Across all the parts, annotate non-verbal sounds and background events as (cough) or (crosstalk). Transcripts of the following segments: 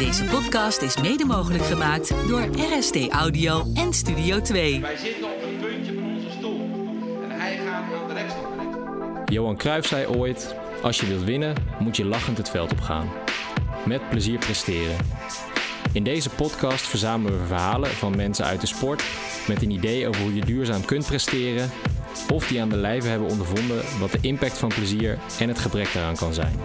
Deze podcast is mede mogelijk gemaakt door RST Audio en Studio 2. Wij zitten op het puntje van onze stoel. En hij gaat aan de rechtskant. Johan Cruijff zei ooit: Als je wilt winnen, moet je lachend het veld opgaan. Met plezier presteren. In deze podcast verzamelen we verhalen van mensen uit de sport met een idee over hoe je duurzaam kunt presteren of die aan de lijve hebben ondervonden wat de impact van plezier en het gebrek daaraan kan zijn.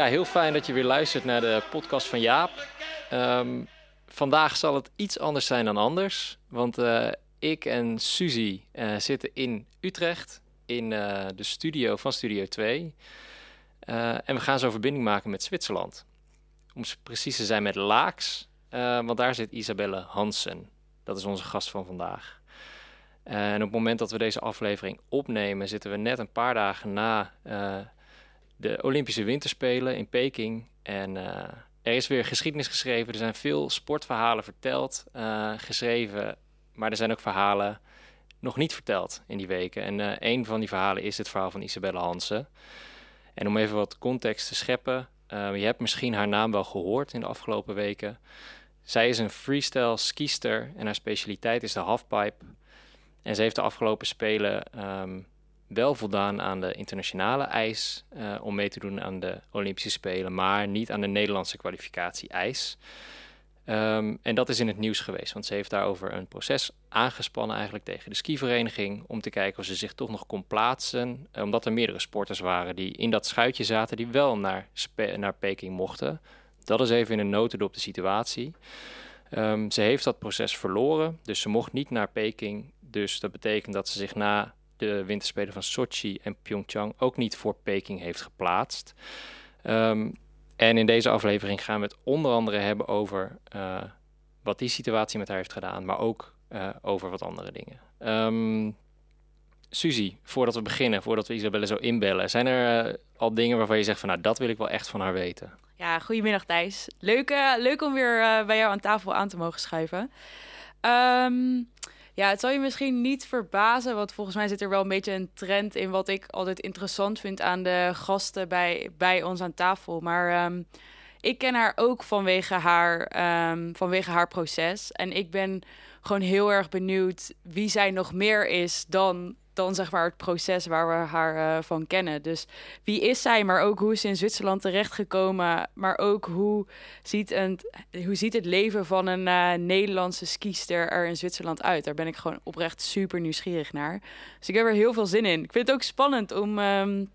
Ja, heel fijn dat je weer luistert naar de podcast van Jaap. Ehm, vandaag zal het iets anders zijn dan anders. Want eh, ik en Suzy eh, zitten in Utrecht in eh, de studio van Studio 2. en we gaan zo verbinding maken met Zwitserland. Om precies te zijn met Laaks. want daar zit Isabelle Hansen. Dat is onze gast van vandaag. en op het moment dat we deze aflevering opnemen, zitten we net een paar dagen na de Olympische Winterspelen in Peking. En uh, er is weer geschiedenis geschreven. Er zijn veel sportverhalen verteld, uh, geschreven. Maar er zijn ook verhalen nog niet verteld in die weken. En uh, een van die verhalen is het verhaal van Isabelle Hansen. En om even wat context te scheppen. je hebt misschien haar naam wel gehoord in de afgelopen weken. Zij is een freestyle skister en haar specialiteit is de halfpipe. En ze heeft de afgelopen spelen um, wel voldaan aan de internationale eis uh, om mee te doen aan de Olympische Spelen, maar niet aan de Nederlandse kwalificatie-eis. Um, en dat is in het nieuws geweest, want ze heeft daarover een proces aangespannen eigenlijk tegen de skivereniging om te kijken of ze zich toch nog kon plaatsen, uh, omdat er meerdere sporters waren die in dat schuitje zaten die wel naar, naar Peking mochten. Dat is even in een notendop de situatie. Um, ze heeft dat proces verloren, dus ze mocht niet naar Peking. Dus dat betekent dat ze zich na de winterspelen van Sochi en Pyeongchang ook niet voor Peking heeft geplaatst. Um, en in deze aflevering gaan we het onder andere hebben over uh, wat die situatie met haar heeft gedaan, maar ook uh, over wat andere dingen. Um, Suzy, voordat we beginnen, voordat we Isabelle zo inbellen, zijn er uh, al dingen waarvan je zegt van nou dat wil ik wel echt van haar weten? Ja, goedemiddag Thijs. Leuk, leuk om weer bij jou aan tafel aan te mogen schuiven. Um, ja, het zal je misschien niet verbazen, want volgens mij zit er wel een beetje een trend in wat ik altijd interessant vind aan de gasten bij, bij ons aan tafel. Maar um, ik ken haar ook vanwege haar, um, vanwege haar proces. En ik ben gewoon heel erg benieuwd wie zij nog meer is dan dan zeg maar het proces waar we haar uh, van kennen. Dus wie is zij, maar ook hoe is ze in Zwitserland terechtgekomen, maar ook hoe ziet, een, hoe ziet het leven van een uh, Nederlandse skiester er in Zwitserland uit? Daar ben ik gewoon oprecht super nieuwsgierig naar. Dus ik heb er heel veel zin in. Ik vind het ook spannend om. Um,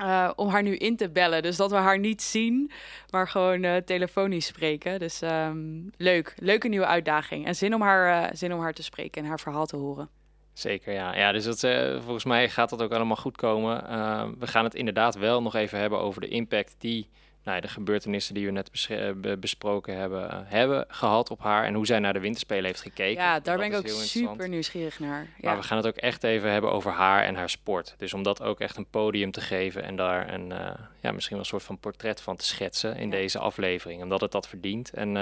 uh, om haar nu in te bellen. Dus dat we haar niet zien, maar gewoon telefonisch spreken. Dus um, leuk. Leuke nieuwe uitdaging. En zin om, haar, zin om haar te spreken en haar verhaal te horen. Zeker, ja. ja dus dat, uh, volgens mij gaat dat ook allemaal goed komen. Uh, we gaan het inderdaad wel nog even hebben over de impact die nou, de gebeurtenissen die we net be besproken hebben, hebben gehad op haar. En hoe zij naar de winterspelen heeft gekeken. Ja, daar ben ik ook super nieuwsgierig naar. Ja. Maar we gaan het ook echt even hebben over haar en haar sport. Dus om dat ook echt een podium te geven en daar een, ja, misschien wel een soort van portret van te schetsen in ja. deze aflevering. Omdat het dat verdient. En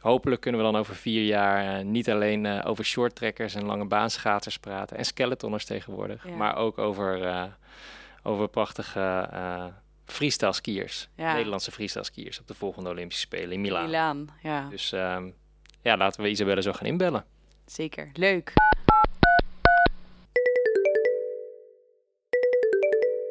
hopelijk kunnen we dan over vier jaar uh, niet alleen uh, over shorttrekkers en lange baanschaters praten en skeletonners tegenwoordig, ja. maar ook over, uh, over prachtige freestyle skiers, ja. Nederlandse freestyle skiers op de volgende Olympische Spelen in Milaan. Milaan, ja. Dus um, ja, laten we Isabelle zo gaan inbellen. Zeker, leuk.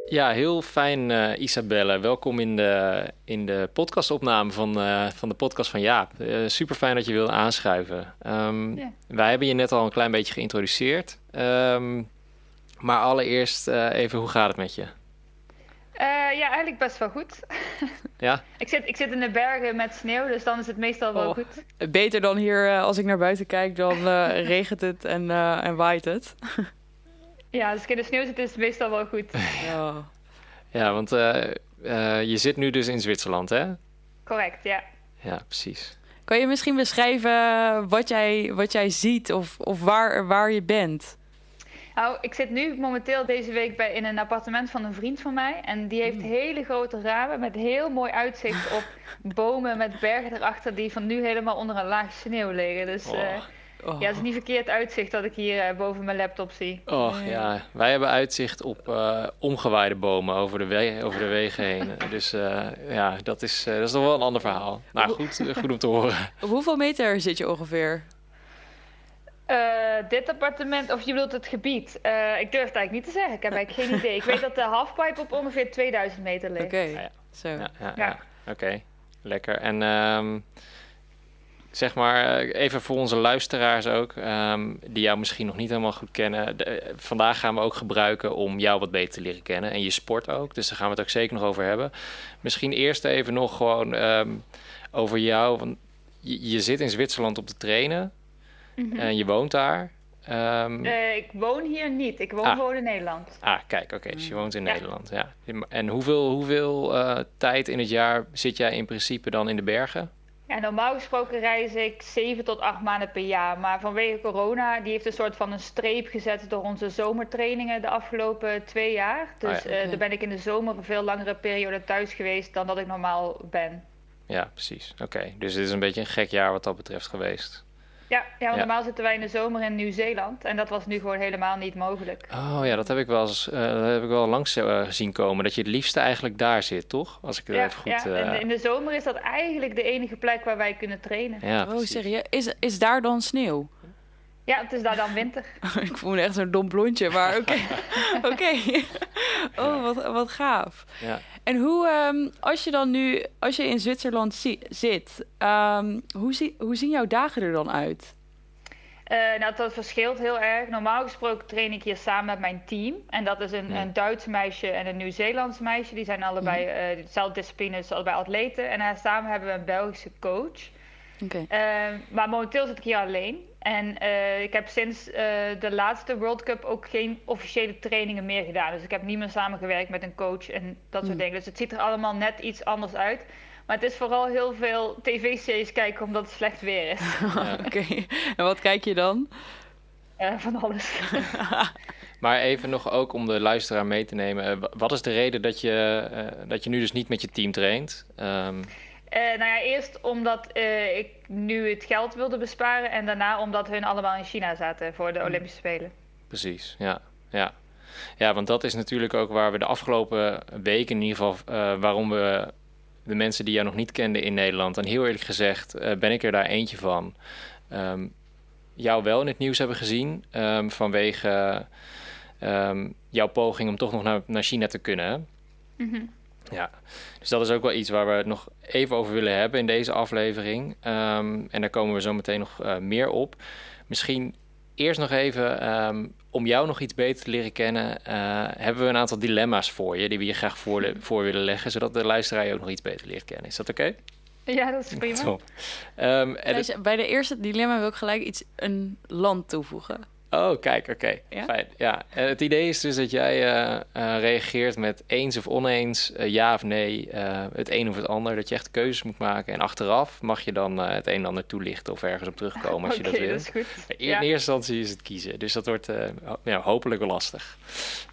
Ja, heel fijn, uh, Isabelle. Welkom in de, in de podcastopname van, uh, van de podcast van Jaap. Uh, super fijn dat je wilde aanschuiven. Um, yeah. Wij hebben je net al een klein beetje geïntroduceerd. Um, maar allereerst even, hoe gaat het met je? ja, eigenlijk best wel goed. (laughs) ja? ik, zit, ik zit in de bergen met sneeuw, dus dan is het meestal wel oh, goed. Beter dan hier, als ik naar buiten kijk, dan (laughs) regent het en, en waait het. (laughs) Ja, als ik in de sneeuw zit, is het meestal wel goed. (laughs) Ja, ja want uh, uh, je zit nu dus in Zwitserland, hè? Correct, ja. Ja, precies. Kan je misschien beschrijven wat jij, wat jij ziet of, of waar, waar je bent? Nou, ik zit nu momenteel deze week bij, in een appartement van een vriend van mij. En die heeft hele grote ramen met heel mooi uitzicht op (laughs) bomen met bergen erachter die van nu helemaal onder een laag sneeuw liggen. Dus Oh. eh, Oh. ja, het is niet verkeerd uitzicht dat ik hier eh, boven mijn laptop zie. Oh ja, wij hebben uitzicht op eh, omgewaaide bomen over de, we- over de wegen heen. (laughs) Dus eh, ja, dat is, eh, dat is nog wel een ander verhaal. Nou goed, goed om te horen. (laughs) Op hoeveel meter zit je ongeveer? Eh, dit appartement, of je bedoelt het gebied? Eh, ik durf het eigenlijk niet te zeggen. Ik heb eigenlijk geen idee. Ik weet dat de halfpipe op ongeveer 2000 meter ligt. Oké, ja. zo. Ja, ja, Ja. ja. oké. Lekker. En ehm, zeg maar, eh, even voor onze luisteraars ook, ehm, die jou misschien nog niet helemaal goed kennen. De- vandaag gaan we ook gebruiken om jou wat beter te leren kennen. En je sport ook, dus daar gaan we het ook zeker nog over hebben. Misschien eerst even nog gewoon ehm, over jou. Want je, je zit in Zwitserland op te trainen Mhm. en je woont daar. Eh, ik woon hier niet. Ik woon Ah. gewoon in Nederland. Ah, kijk, oké, dus je woont in Ja. Nederland. Ja. En hoeveel, hoeveel eh, tijd in het jaar zit jij in principe dan in de bergen? Ja, normaal gesproken reis ik 7 tot 8 maanden per jaar. Maar vanwege corona, die heeft een soort van een streep gezet door onze zomertrainingen de afgelopen twee jaar. Dus Ah, ja. eh, Oké. dan ben ik in de zomer een veel langere periode thuis geweest dan dat ik normaal ben. Ja, precies. Oké, dus het is een beetje een gek jaar wat dat betreft geweest. Ja, ja, want Ja. normaal zitten wij in de zomer in Nieuw-Zeeland. En dat was nu gewoon helemaal niet mogelijk. Oh ja, dat heb ik wel eens eh, dat heb ik wel langs eh, zien komen. Dat je het liefste eigenlijk daar zit, toch? Als ik het Ja, even goed. ja. eh, In, de, in de zomer is dat eigenlijk de enige plek waar wij kunnen trainen. ja, Oh, serieus? Is, is daar dan sneeuw? Ja, het is daar dan winter. (laughs) ik voel me echt zo'n dom blondje, maar oké. (laughs) Oké. Oh, wat, wat gaaf. Ja. En hoe, ehm, als je dan nu, als je in Zwitserland zi- zit, ehm, hoe, zie, hoe zien jouw dagen er dan uit? Eh, nou, dat verschilt heel erg. Normaal gesproken train ik hier samen met mijn team. En dat is een, Ja. een Duits meisje en een Nieuw-Zeelands meisje. Die zijn allebei eh dezelfde disciplines, allebei atleten. En eh, samen hebben we een Belgische coach. Oké. Eh, maar momenteel zit ik hier alleen. En eh, ik heb sinds eh, de laatste World Cup ook geen officiële trainingen meer gedaan. Dus ik heb niet meer samengewerkt met een coach en dat soort Hmm. dingen. Dus het ziet er allemaal net iets anders uit. Maar het is vooral heel veel tv-series kijken omdat het slecht weer is. (laughs) Oké. En wat kijk je dan? Eh, van alles. (laughs) Maar even nog ook om de luisteraar mee te nemen. wa- wat is de reden dat je, eh, dat je nu dus niet met je team traint? Ehm, Eh, nou ja, eerst omdat eh, ik nu het geld wilde besparen. En daarna omdat hun allemaal in China zaten voor de Olympische Spelen. Precies, ja. ja. Ja, want dat is natuurlijk ook waar we de afgelopen weken in ieder geval... eh, waarom we de mensen die jou nog niet kenden in Nederland... en heel eerlijk gezegd ben ik er daar eentje van... ehm, jou wel in het nieuws hebben gezien... ehm, vanwege ehm, jouw poging om toch nog naar, naar China te kunnen. Mhm. Ja, dus dat is ook wel iets waar we het nog even over willen hebben in deze aflevering. Ehm, en daar komen we zo meteen nog eh, meer op. Misschien eerst nog even, ehm, om jou nog iets beter te leren kennen, eh, hebben we een aantal dilemma's voor je, die we je graag voor, voor willen leggen, zodat de luisteraar je ook nog iets beter leert kennen. Is dat oké? Ja, dat is prima. Top. Ehm, en het- Thijs, Bij de eerste dilemma wil ik gelijk iets, een land toevoegen. Oh, kijk, oké. Ja? Fijn. Ja. En het idee is dus dat jij eh, eh, reageert met eens of oneens, eh, ja of nee, eh, het een of het ander. Dat je echt keuzes moet maken. En achteraf mag je dan het een en ander toelichten of ergens op terugkomen als je dat wil. is goed. In Ja. eerste instantie is het kiezen. Dus dat wordt eh, ho- ja, hopelijk wel lastig.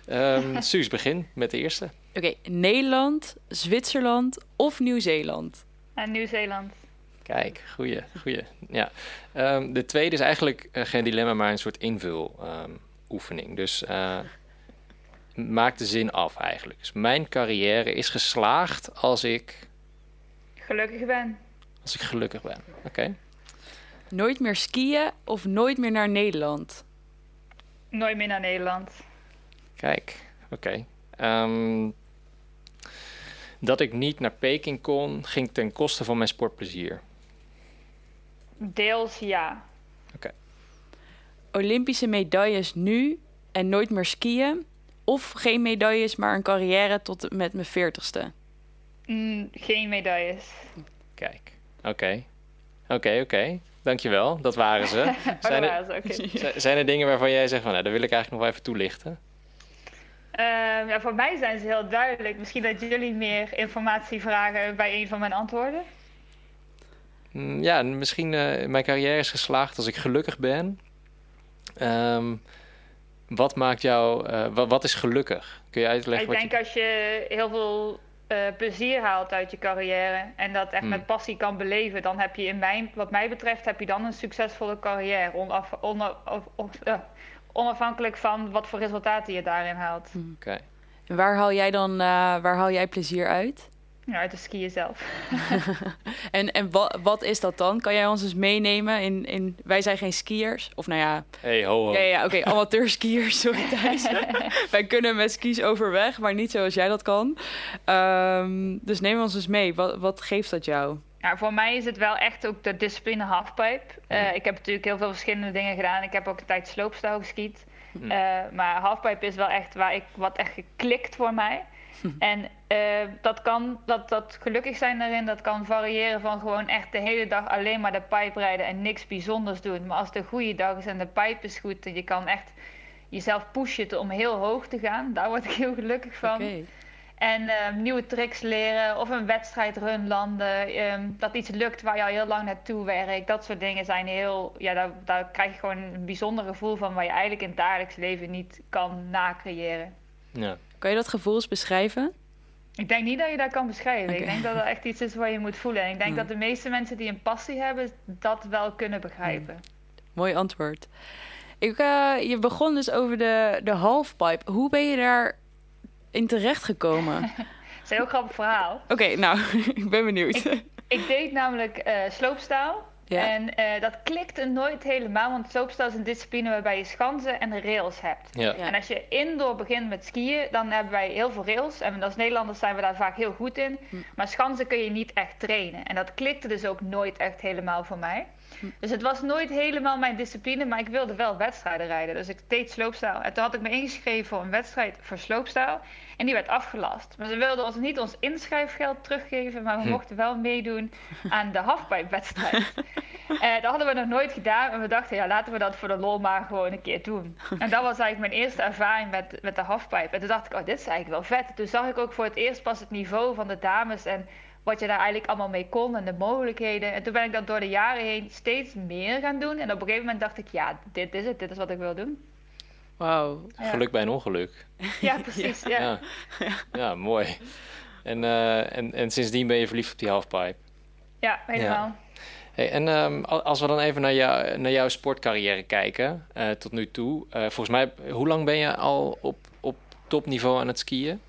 Ehm (laughs) Suus, begin met de eerste. Oké, Nederland, Zwitserland of Nieuw-Zeeland? En Nieuw-Zeeland. Kijk, goeie, goeie. Ja. Ehm, de tweede is eigenlijk eh, geen dilemma, maar een soort invuloefening. dus eh, maak de zin af eigenlijk. Dus mijn carrière is geslaagd als ik, Gelukkig ben. als ik gelukkig ben. Oké. Nooit meer skiën of nooit meer naar Nederland? Nooit meer naar Nederland. Kijk, oké. Ehm, dat ik niet naar Peking kon, ging ten koste van mijn sportplezier. Deels ja. Olympische medailles nu en nooit meer skiën? Of geen medailles, maar een carrière tot met mijn veertigste? Mm, geen medailles. Kijk, oké. Oké, oké. Dankjewel, dat waren ze. (laughs) Oh, Zijn dat er, waren ze, oké. (laughs) Z- Zijn er dingen waarvan jij zegt van, nou, dat wil ik eigenlijk nog wel even toelichten? Ehm, ja, voor mij zijn ze heel duidelijk. Misschien dat jullie meer informatie vragen bij een van mijn antwoorden. Mm, Ja, misschien uh, mijn carrière is geslaagd als ik gelukkig ben. Um, wat maakt jou, eh, wa- wat, is gelukkig? Kun je uitleggen Ik wat denk je... als je heel veel eh, plezier haalt uit je carrière en dat echt Hmm. met passie kan beleven, dan heb je in mijn, wat mij betreft, heb je dan een succesvolle carrière. Onaf, ona- of- of- onafhankelijk van wat voor resultaten je daarin haalt. Oké. En waar haal jij dan eh, waar haal jij plezier uit? Ja, uit de skiën zelf. (laughs) En, en wat, wat is dat dan? Kan jij ons eens meenemen in, in... Wij zijn geen skiers. Of nou ja, Hey, ho, ho. ja, ja, ja, oké, amateurskiers, sorry Thijs. (laughs) wij kunnen met skis overweg, maar niet zoals jij dat kan. Ehm, dus neem ons eens mee. Wat, wat geeft dat jou? Ja, voor mij is het wel echt ook de discipline halfpipe. Eh, ik heb natuurlijk heel veel verschillende dingen gedaan. Ik heb ook een tijd sloopstijl geskiet. Hm. Eh, maar halfpipe is wel echt waar ik wat echt geklikt voor mij. (laughs) En eh, dat kan, dat, dat gelukkig zijn daarin, dat kan variëren van gewoon echt de hele dag alleen maar de pipe rijden en niks bijzonders doen. Maar als het een goede dag is en de pipe is goed en je kan echt jezelf pushen om heel hoog te gaan, daar word ik heel gelukkig van. Oké. En ehm, nieuwe tricks leren of een wedstrijdrun landen. ehm, dat iets lukt waar je al heel lang naartoe werkt. Dat soort dingen zijn heel. Ja, daar, daar krijg je gewoon een bijzonder gevoel van waar je eigenlijk in het dagelijks leven niet kan nacreëren. Ja. Kan je dat gevoel eens beschrijven? Ik denk niet dat je dat kan beschrijven. Oké. Ik denk dat dat echt iets is waar je moet voelen. En ik denk Hmm. dat de meeste mensen die een passie hebben, dat wel kunnen begrijpen. Mooi antwoord. Ik, eh, je begon dus over de, de halfpipe. Hoe ben je daar in terecht gekomen? (laughs) Oké, Het is een heel grappig verhaal. nou, (laughs) ik ben benieuwd. Ik deed namelijk eh sloopstaal. Ja. En eh, dat klikte nooit helemaal, want sloopstaal is een discipline waarbij je schansen en rails hebt. Ja. Ja. En als je indoor begint met skiën, dan hebben wij heel veel rails. En als Nederlanders zijn we daar vaak heel goed in. Hm. Maar schansen kun je niet echt trainen. En dat klikte dus ook nooit echt helemaal voor mij. Dus het was nooit helemaal mijn discipline, maar ik wilde wel wedstrijden rijden. Dus ik deed sloopstijl. En toen had ik me ingeschreven voor een wedstrijd voor sloopstijl. En die werd afgelast. Maar ze wilden ons niet ons inschrijfgeld teruggeven, maar we Hm. mochten wel meedoen aan de halfpipe-wedstrijd. (laughs) Eh, dat hadden we nog nooit gedaan. En we dachten, ja, laten we dat voor de lol maar gewoon een keer doen. En dat was eigenlijk mijn eerste ervaring met, met de halfpipe. En toen dacht ik, oh, dit is eigenlijk wel vet. Toen zag ik ook voor het eerst pas het niveau van de dames en wat je daar eigenlijk allemaal mee kon en de mogelijkheden. En toen ben ik dat door de jaren heen steeds meer gaan doen. En op een gegeven moment dacht ik, ja, dit is het. Dit is wat ik wil doen. Wauw. Ja. Geluk bij een ongeluk. Ja, precies. (laughs) Ja. Ja, ja. mooi. En, eh, en, en sindsdien ben je verliefd op die halfpipe. Ja, helemaal. Hey, en ehm, al- als we dan even naar, jou, naar jouw sportcarrière kijken, eh, tot nu toe. Eh, volgens mij, hoe lang ben je al op, op topniveau aan het skiën?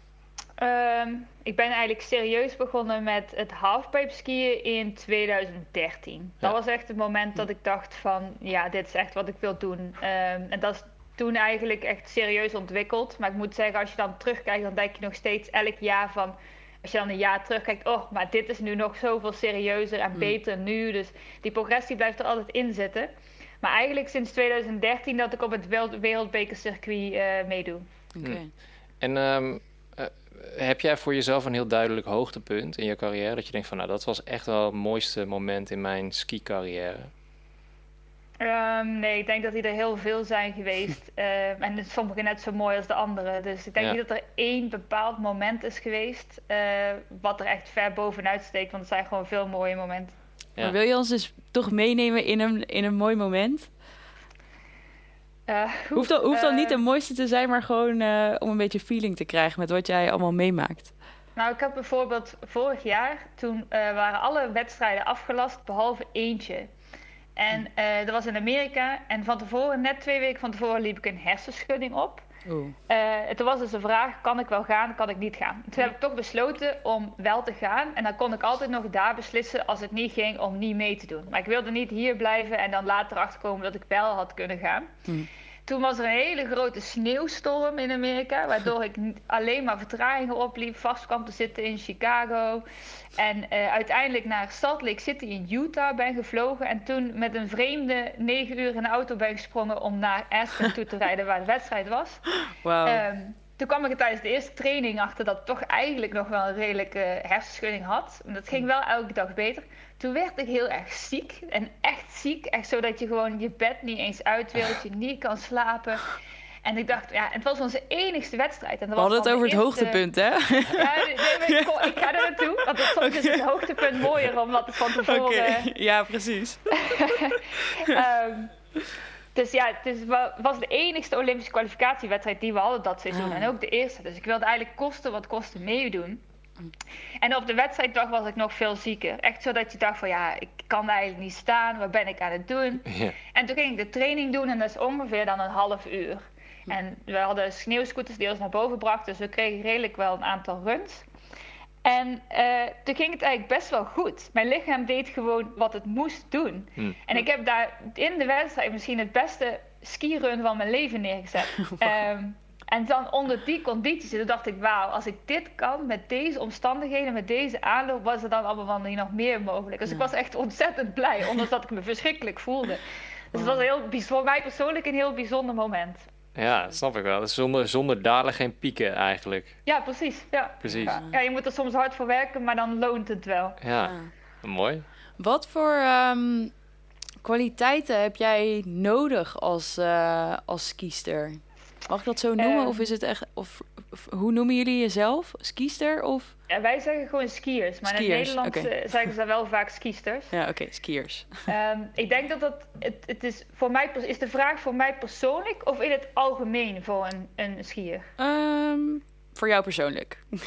Ehm, ik ben eigenlijk serieus begonnen met het halfpipe skiën in 2013. Dat was echt het moment dat ik dacht van, ja, dit is echt wat ik wil doen. Ehm, en dat is toen eigenlijk echt serieus ontwikkeld. Maar ik moet zeggen, als je dan terugkijkt, dan denk je nog steeds elk jaar van... Als je dan een jaar terugkijkt, oh, maar dit is nu nog zoveel serieuzer en beter nu. Dus die progressie blijft er altijd in zitten. Maar eigenlijk sinds 2013 dat ik op het wereld- wereldbekercircuit eh meedoe. Oké. En ehm, eh, heb jij voor jezelf een heel duidelijk hoogtepunt in je carrière? Dat je denkt van, nou, dat was echt wel het mooiste moment in mijn ski-carrière. Ehm, nee, ik denk dat die er heel veel zijn geweest. (laughs) Ehm, en sommige net zo mooi als de andere. Dus ik denk Ja. niet dat er één bepaald moment is geweest. eh, wat er echt ver bovenuit steekt. Want het zijn gewoon veel mooie momenten. Ja. Maar wil je ons dus toch meenemen in een, in een mooi moment? Eh, Hoeft dan, hoeft dan eh, niet de mooiste te zijn, maar gewoon eh, om een beetje feeling te krijgen met wat jij allemaal meemaakt. Nou, ik heb bijvoorbeeld vorig jaar, toen eh, waren alle wedstrijden afgelast, behalve eentje. En eh, dat was in Amerika. En van tevoren, net twee weken van tevoren, liep ik een hersenschudding op. Oeh. Eh, en toen was dus de vraag, kan ik wel gaan, kan ik niet gaan? Toen heb ik toch besloten om wel te gaan. En dan kon ik altijd nog daar beslissen als het niet ging om niet mee te doen. Maar ik wilde niet hier blijven en dan later achterkomen dat ik wel had kunnen gaan. Hmm. Toen was er een hele grote sneeuwstorm in Amerika, waardoor ik alleen maar vertragingen opliep, vast kwam te zitten in Chicago. En eh, uiteindelijk naar Salt Lake City in Utah ben gevlogen. En toen met een vreemde negen uur in de auto ben gesprongen om naar Aspen toe te (laughs) rijden, waar de wedstrijd was. Wauw. Ehm, toen kwam ik er tijdens de eerste training achter dat ik toch eigenlijk nog wel een redelijke hersenschudding had. En dat ging wel elke dag beter. Toen werd ik heel erg ziek. En echt ziek. Echt zo dat je gewoon je bed niet eens uit wil. Dat je niet kan slapen. En ik dacht, ja, het was onze enigste wedstrijd. En dat We hadden het over het eerste- hoogtepunt, hè? Ja, nee, ik, ik ga er naartoe. Want het, soms is het hoogtepunt mooier omdat het van tevoren... ja, precies. (laughs) Ehm, Dus ja, het is, was de enigste Olympische kwalificatiewedstrijd die we hadden dat seizoen. Ah. En ook de eerste. Dus ik wilde eigenlijk kosten wat kosten meedoen. En op de wedstrijddag was ik nog veel zieker. Echt zodat je dacht van ja, ik kan eigenlijk niet staan. Wat ben ik aan het doen? Ja. En toen ging ik de training doen en dat is ongeveer dan een half uur. En we hadden sneeuwscooters die ons naar boven brachten. Dus we kregen redelijk wel een aantal runs. En eh, toen ging het eigenlijk best wel goed. Mijn lichaam deed gewoon wat het moest doen. Hm. En ik heb daar in de wedstrijd misschien het beste skirun van mijn leven neergezet. (laughs) Ehm, en dan onder die condities, toen dacht ik, wauw, als ik dit kan met deze omstandigheden, met deze aanloop, was er dan allemaal van hier nog meer mogelijk. Dus ik was echt ontzettend blij, ondanks dat ik me verschrikkelijk voelde. Dus het was heel, voor mij persoonlijk een heel bijzonder moment. Ja, snap ik wel. Dus Zonder, zonder dalen geen pieken eigenlijk. Ja, precies. Ja. Precies. Ja. ja, je moet er soms hard voor werken, maar dan loont het wel. Ja, mooi. Wat voor ehm, kwaliteiten heb jij nodig als, eh als skiester? Mag ik dat zo noemen? Ehm. of is het echt. Of hoe noemen jullie jezelf? Skiester of. Ja, wij zeggen gewoon skiers, maar in het Nederlands eh, zeggen ze wel vaak skisters. (laughs) Ja, oké, skiers. (laughs) Ehm, ik denk dat dat, het, het is, voor mij, is de vraag voor mij persoonlijk of in het algemeen voor een, een skier? Ehm, voor jou persoonlijk. (laughs)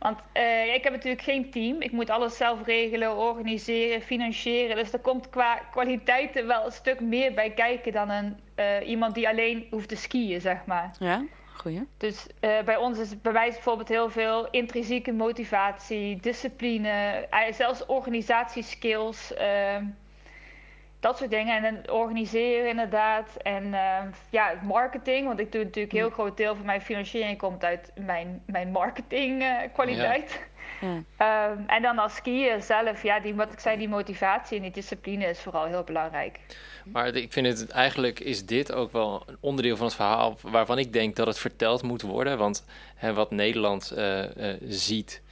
Want eh, ik heb natuurlijk geen team. Ik moet alles zelf regelen, organiseren, financieren. Dus er komt qua kwaliteiten wel een stuk meer bij kijken dan een, eh, iemand die alleen hoeft te skiën, zeg maar. Ja, goeie. Dus eh, bij ons is bij wijze bijvoorbeeld heel veel intrinsieke motivatie, discipline, eh, zelfs organisatieskills. ehm, dat soort dingen. En dan organiseren inderdaad. En ehm, ja, marketing. Want ik doe natuurlijk een heel groot deel van mijn financiering komt uit mijn, mijn marketingkwaliteit. kwaliteit (laughs) Ja. Ehm, en dan als skier zelf, ja, die, wat ik zei, die motivatie en die discipline is vooral heel belangrijk. Maar ik vind het eigenlijk is dit ook wel een onderdeel van het verhaal waarvan ik denk dat het verteld moet worden. Want hè, wat Nederland eh, eh, ziet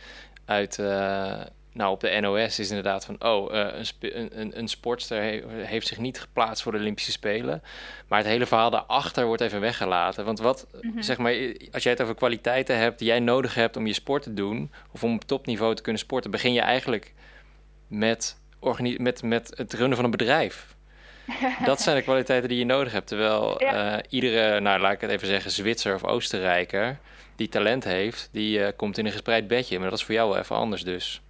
uit, eh, nou op de NOS is inderdaad van, oh, eh, een, een, een, sportster he- heeft zich niet geplaatst voor de Olympische Spelen. Maar het hele verhaal daarachter wordt even weggelaten. Want wat, zeg maar, als jij het over kwaliteiten hebt die jij nodig hebt om je sport te doen, of om op topniveau te kunnen sporten, begin je eigenlijk met, met, met het runnen van een bedrijf. (laughs) Dat zijn de kwaliteiten die je nodig hebt. Terwijl Ja. eh, iedere, nou laat ik het even zeggen, Zwitser of Oostenrijker die talent heeft, die eh, komt in een gespreid bedje. Maar dat is voor jou wel even anders dus.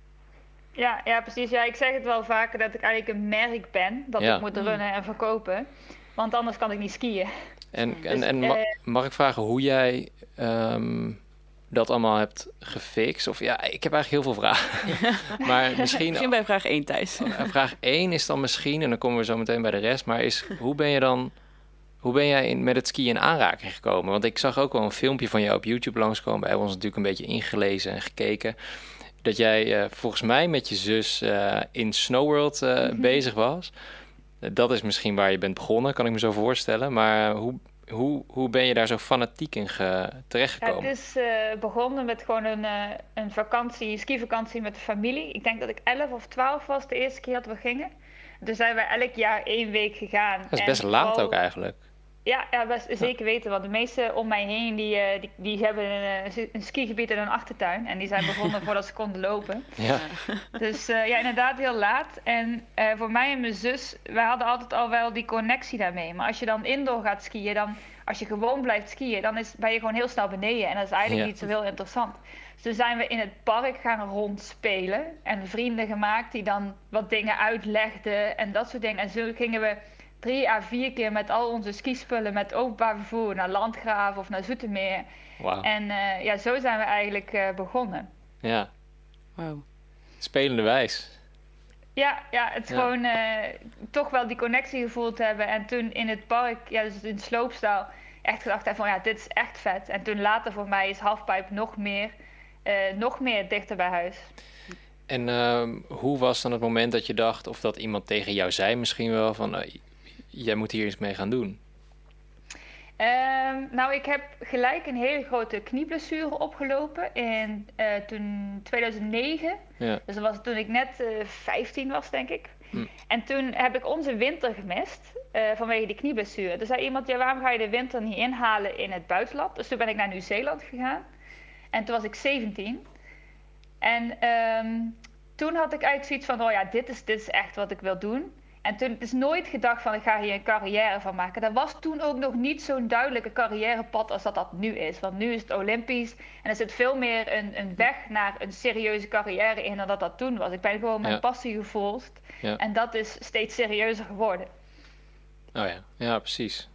Ja, ja, precies. Ja, ik zeg het wel vaker dat ik eigenlijk een merk ben dat Ja. ik moet runnen en verkopen. Want anders kan ik niet skiën. En, en, Dus, en ma- eh, mag ik vragen hoe jij ehm, dat allemaal hebt gefixt? Of ja, ik heb eigenlijk heel veel vragen. (laughs) (laughs) maar misschien Begin bij vraag 1, Thijs. Eh, Vraag 1 is dan misschien, en dan komen we zo meteen bij de rest, maar is hoe ben je dan, hoe ben jij in, met het skiën in aanraking gekomen? Want ik zag ook wel een filmpje van jou op YouTube langskomen. Wij hebben ons natuurlijk een beetje ingelezen en gekeken. Dat jij eh, volgens mij met je zus eh, in Snowworld eh, bezig was. Dat is misschien waar je bent begonnen, kan ik me zo voorstellen. Maar hoe, hoe, hoe ben je daar zo fanatiek in ge- Ja, terechtgekomen? het is begonnen met gewoon een, een vakantie, skivakantie met de familie. Ik denk dat ik 11 of 12 was de eerste keer dat we gingen. Dus zijn wij elk jaar één week gegaan. Dat is En best laat ook eigenlijk. Ja, ja best, zeker weten. Want de meesten om mij heen die, eh, die, die hebben een, eh, een skigebied in hun achtertuin. En die zijn begonnen (laughs) voordat ze konden lopen. Ja, (laughs) Dus eh, ja, inderdaad heel laat. En eh, voor mij en mijn zus, wij hadden altijd al wel die connectie daarmee. Maar als je dan indoor gaat skiën, dan, als je gewoon blijft skiën, dan is, ben je gewoon heel snel beneden. En dat is eigenlijk Ja. niet zo heel interessant. Dus toen zijn we in het park gaan rondspelen. En vrienden gemaakt die dan wat dingen uitlegden en dat soort dingen. En zo gingen we drie à vier keer met al onze skispullen met openbaar vervoer naar Landgraaf of naar Zoetermeer. wauw. En eh, ja, zo zijn we eigenlijk eh, begonnen. Ja, Wauw. spelende wijs. Ja, ja het Ja. gewoon eh, toch wel die connectie gevoeld hebben. En toen in het park, ja, dus in het sloopstaal, echt gedacht hebben van ja, dit is echt vet. En toen later voor mij is halfpipe nog meer, eh, nog meer dichter bij huis. En ehm, hoe was dan het moment dat je dacht, of dat iemand tegen jou zei misschien wel, van jij moet hier iets mee gaan doen? Ehm, nou, ik heb gelijk een hele grote knieblessure opgelopen in eh, toen 2009. Ja, Dus dat was toen ik net eh 15 was, denk ik. Hm. En toen heb ik onze winter gemist eh, vanwege die knieblessure. Er zei iemand, ja, waarom ga je de winter niet inhalen in het buitenland? Dus toen ben ik naar Nieuw-Zeeland gegaan. En toen was ik 17. En ehm, toen had ik eigenlijk zoiets van, oh ja, dit is, dit is echt wat ik wil doen. En toen het is nooit gedacht van ik ga hier een carrière van maken. Dat was toen ook nog niet zo'n duidelijke carrièrepad als dat dat nu is. Want nu is het Olympisch en er zit veel meer een, een weg naar een serieuze carrière in dan dat dat toen was. Ik ben gewoon mijn Ja. passie gevolgd Ja. en dat is steeds serieuzer geworden. Oh ja, ja, precies.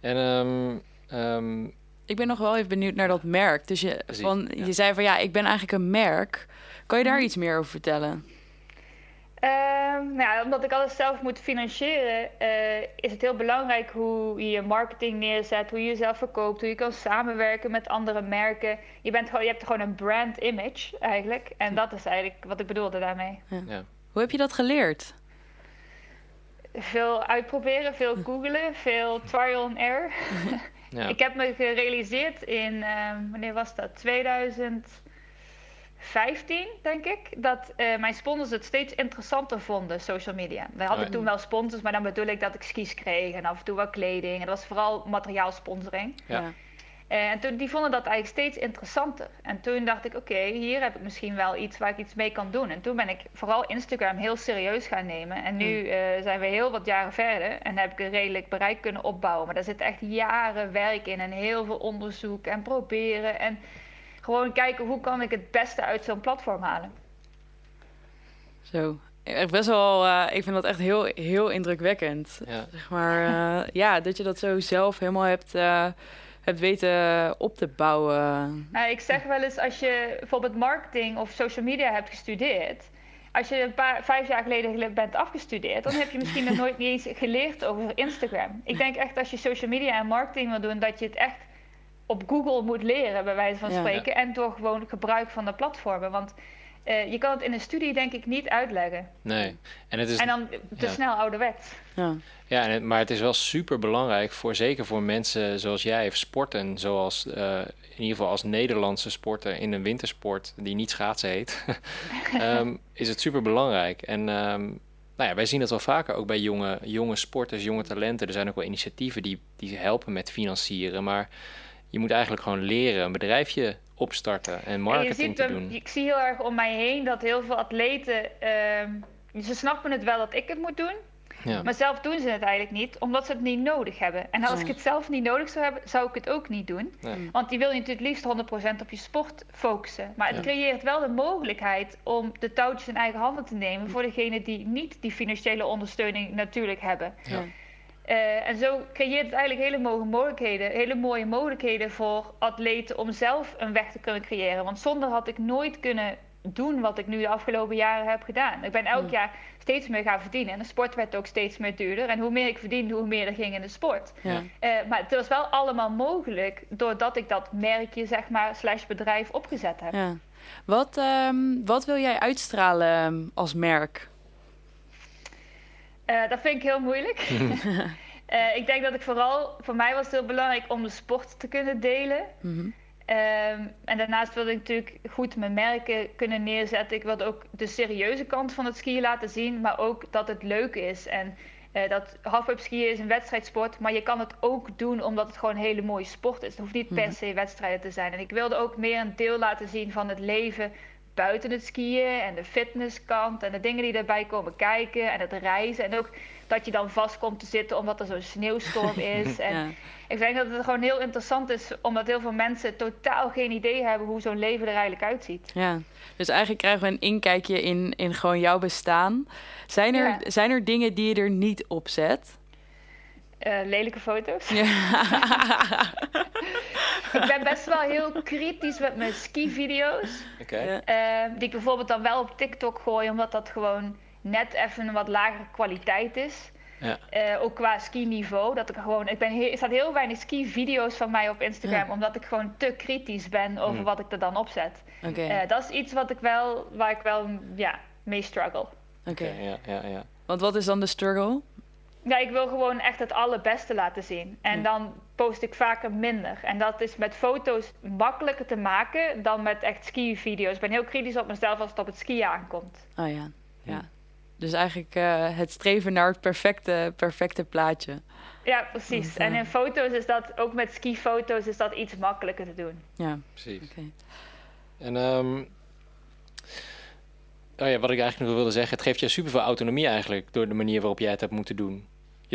En ehm, ehm, Ik ben nog wel even benieuwd naar dat merk. Dus je, Precies, van, ja. je zei van ja, ik ben eigenlijk een merk. Kan je daar iets meer over vertellen? Ehm, nou ja, omdat ik alles zelf moet financieren, eh, is het heel belangrijk hoe je je marketing neerzet, hoe je jezelf verkoopt, hoe je kan samenwerken met andere merken. Je, bent gewoon, je hebt gewoon een brand image eigenlijk. En dat is eigenlijk wat ik bedoelde daarmee. ja. Hoe heb je dat geleerd? Veel uitproberen, veel googlen, veel trial and error. Ja. (laughs) Ik heb me gerealiseerd in, ehm, wanneer was dat? 2015, denk ik, dat eh, mijn sponsors het steeds interessanter vonden, social media. We hadden Oh, toen wel sponsors, maar dan bedoel ik dat ik skis kreeg en af en toe wel kleding. En dat was vooral materiaalsponsoring. Ja. Eh, en toen, die vonden dat eigenlijk steeds interessanter. En toen dacht ik, oké, hier heb ik misschien wel iets waar ik iets mee kan doen. En toen ben ik vooral Instagram heel serieus gaan nemen. En nu eh, zijn we heel wat jaren verder en heb ik een redelijk bereik kunnen opbouwen. Maar daar zit echt jaren werk in en heel veel onderzoek en proberen. En gewoon kijken hoe kan ik het beste uit zo'n platform halen. Zo. Echt best wel, eh, ik vind dat echt heel, heel indrukwekkend. Ja. Zeg maar, eh, ja, dat je dat zo zelf helemaal hebt, eh, hebt weten op te bouwen. Nou, ik zeg wel eens, als je bijvoorbeeld marketing of social media hebt gestudeerd. Als je een paar, vijf jaar geleden gele- bent afgestudeerd, dan heb je misschien nog nooit niet eens geleerd over Instagram. Ik denk echt als je social media en marketing wil doen, dat je het echt op Google moet leren, bij wijze van Ja. spreken. En door gewoon gebruik van de platformen. Want eh, je kan het in een studie denk ik niet uitleggen. Nee. En het is En dan te ja. snel ouderwets. Ja. Ja, en het- maar het is wel super belangrijk voor zeker voor mensen zoals jij of sporten, zoals eh, in ieder geval als Nederlandse sporter in een wintersport die niet schaatsen heet, (laughs) ehm, is het super belangrijk. En ehm, nou ja, wij zien het wel vaker ook bij jonge, jonge sporters, jonge talenten. Er zijn ook wel initiatieven die, die helpen met financieren, maar je moet eigenlijk gewoon leren een bedrijfje opstarten en En je marketing ziet, te doen. ik zie heel erg om mij heen dat heel veel atleten, ehm, ze snappen het wel dat ik het moet doen. Ja. Maar zelf doen ze het eigenlijk niet, omdat ze het niet nodig hebben. En als ik het zelf niet nodig zou hebben, zou ik het ook niet doen. Nee. Want die wil je natuurlijk liefst 100% op je sport focussen. Maar het Ja. creëert wel de mogelijkheid om de touwtjes in eigen handen te nemen voor degenen die niet die financiële ondersteuning natuurlijk hebben. Ja. Eh, en zo creëert het eigenlijk hele, mooie mogelijkheden, hele mooie mogelijkheden voor atleten om zelf een weg te kunnen creëren. Want zonder had ik nooit kunnen doen wat ik nu de afgelopen jaren heb gedaan. Ik ben elk jaar steeds meer gaan verdienen. En de sport werd ook steeds meer duurder. En hoe meer ik verdiende, hoe meer er ging in de sport. Ja. Eh, maar het was wel allemaal mogelijk doordat ik dat merkje, zeg maar, slash bedrijf opgezet heb. Ja. Wat, ehm, wat wil jij uitstralen ehm, als merk? Eh, dat vind ik heel moeilijk. (laughs) Eh, ik denk dat ik vooral, voor mij was het heel belangrijk om de sport te kunnen delen. Mhm. Ehm, en daarnaast wilde ik natuurlijk goed mijn merken kunnen neerzetten. Ik wilde ook de serieuze kant van het skiën laten zien, maar ook dat het leuk is. En eh, dat halfpipe skiën is een wedstrijdsport, maar je kan het ook doen omdat het gewoon een hele mooie sport is. Het hoeft niet per se wedstrijden te zijn. En ik wilde ook meer een deel laten zien van het leven buiten het skiën en de fitnesskant en de dingen die daarbij komen kijken en het reizen. En ook dat je dan vast komt te zitten omdat er zo'n sneeuwstorm (laughs) is. En Ja. ik denk dat het gewoon heel interessant is, omdat heel veel mensen totaal geen idee hebben hoe zo'n leven er eigenlijk uitziet. Ja, dus eigenlijk krijgen we een inkijkje in, in gewoon jouw bestaan. Zijn er, Ja. zijn er dingen die je er niet op zet? Eh, lelijke foto's. Ja. (laughs) ik ben best wel heel kritisch met mijn ski-video's. Oké. Ja. eh, die ik bijvoorbeeld dan wel op TikTok gooi, omdat dat gewoon net even een wat lagere kwaliteit is. Ja. Eh, ook qua ski-niveau. Dat ik gewoon, ik ben heel, er staat heel weinig ski-video's van mij op Instagram, Ja. omdat ik gewoon te kritisch ben over Mm. wat ik er dan op zet. Oké, Eh, dat is iets wat ik wel, waar ik wel ja, mee struggle. oké. Ja, ja, ja. Want wat is dan de struggle? Ja, ik wil gewoon echt het allerbeste laten zien. En Ja. dan post ik vaker minder. En dat is met foto's makkelijker te maken dan met echt ski-video's. Ik ben heel kritisch op mezelf als het op het skiën aankomt. Oh ja, ja. Dus eigenlijk eh, het streven naar het perfecte, perfecte plaatje. Ja, precies. Want, eh, En in foto's is dat, ook met skifoto's, is dat iets makkelijker te doen. Ja, Precies. oké. En ehm, oh ja, wat ik eigenlijk nog wilde zeggen, het geeft je superveel autonomie eigenlijk door de manier waarop jij het hebt moeten doen.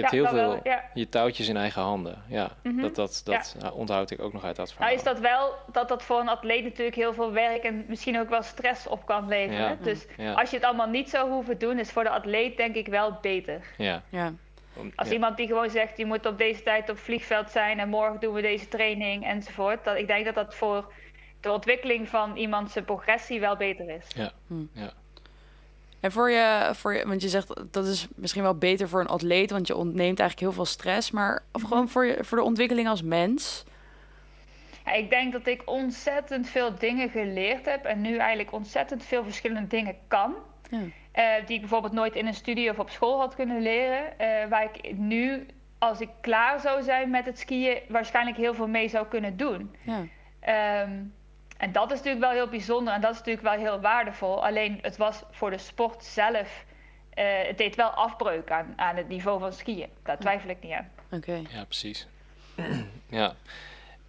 Je hebt Ja, heel veel wel, ja. je touwtjes in eigen handen. Ja, Mhm. dat, dat, dat uh, onthoud ik ook nog uit dat verhaal. Nou is dat wel dat dat voor een atleet natuurlijk heel veel werk en misschien ook wel stress op kan leveren. Ja. Dus Ja. als je het allemaal niet zou hoeven doen, is voor de atleet denk ik wel beter. Ja. Ja. Als ja. iemand die gewoon zegt, je moet op deze tijd op vliegveld zijn en morgen doen we deze training enzovoort. Dat, ik denk dat dat voor de ontwikkeling van iemand zijn progressie wel beter is. Ja. ja. En voor je, voor je, want je zegt dat is misschien wel beter voor een atleet, want je ontneemt eigenlijk heel veel stress. Maar of gewoon voor, je, voor de ontwikkeling als mens. Ja, ik denk dat ik ontzettend veel dingen geleerd heb en nu eigenlijk ontzettend veel verschillende dingen kan. Ja. Eh, die ik bijvoorbeeld nooit in een studie of op school had kunnen leren. eh, waar ik nu, als ik klaar zou zijn met het skiën, waarschijnlijk heel veel mee zou kunnen doen. Ja. Ehm, en dat is natuurlijk wel heel bijzonder en dat is natuurlijk wel heel waardevol. Alleen het was voor de sport zelf, eh, het deed wel afbreuk aan, aan het niveau van skiën. Daar twijfel ik niet aan. Oké. Ja, precies. (clears throat) ja.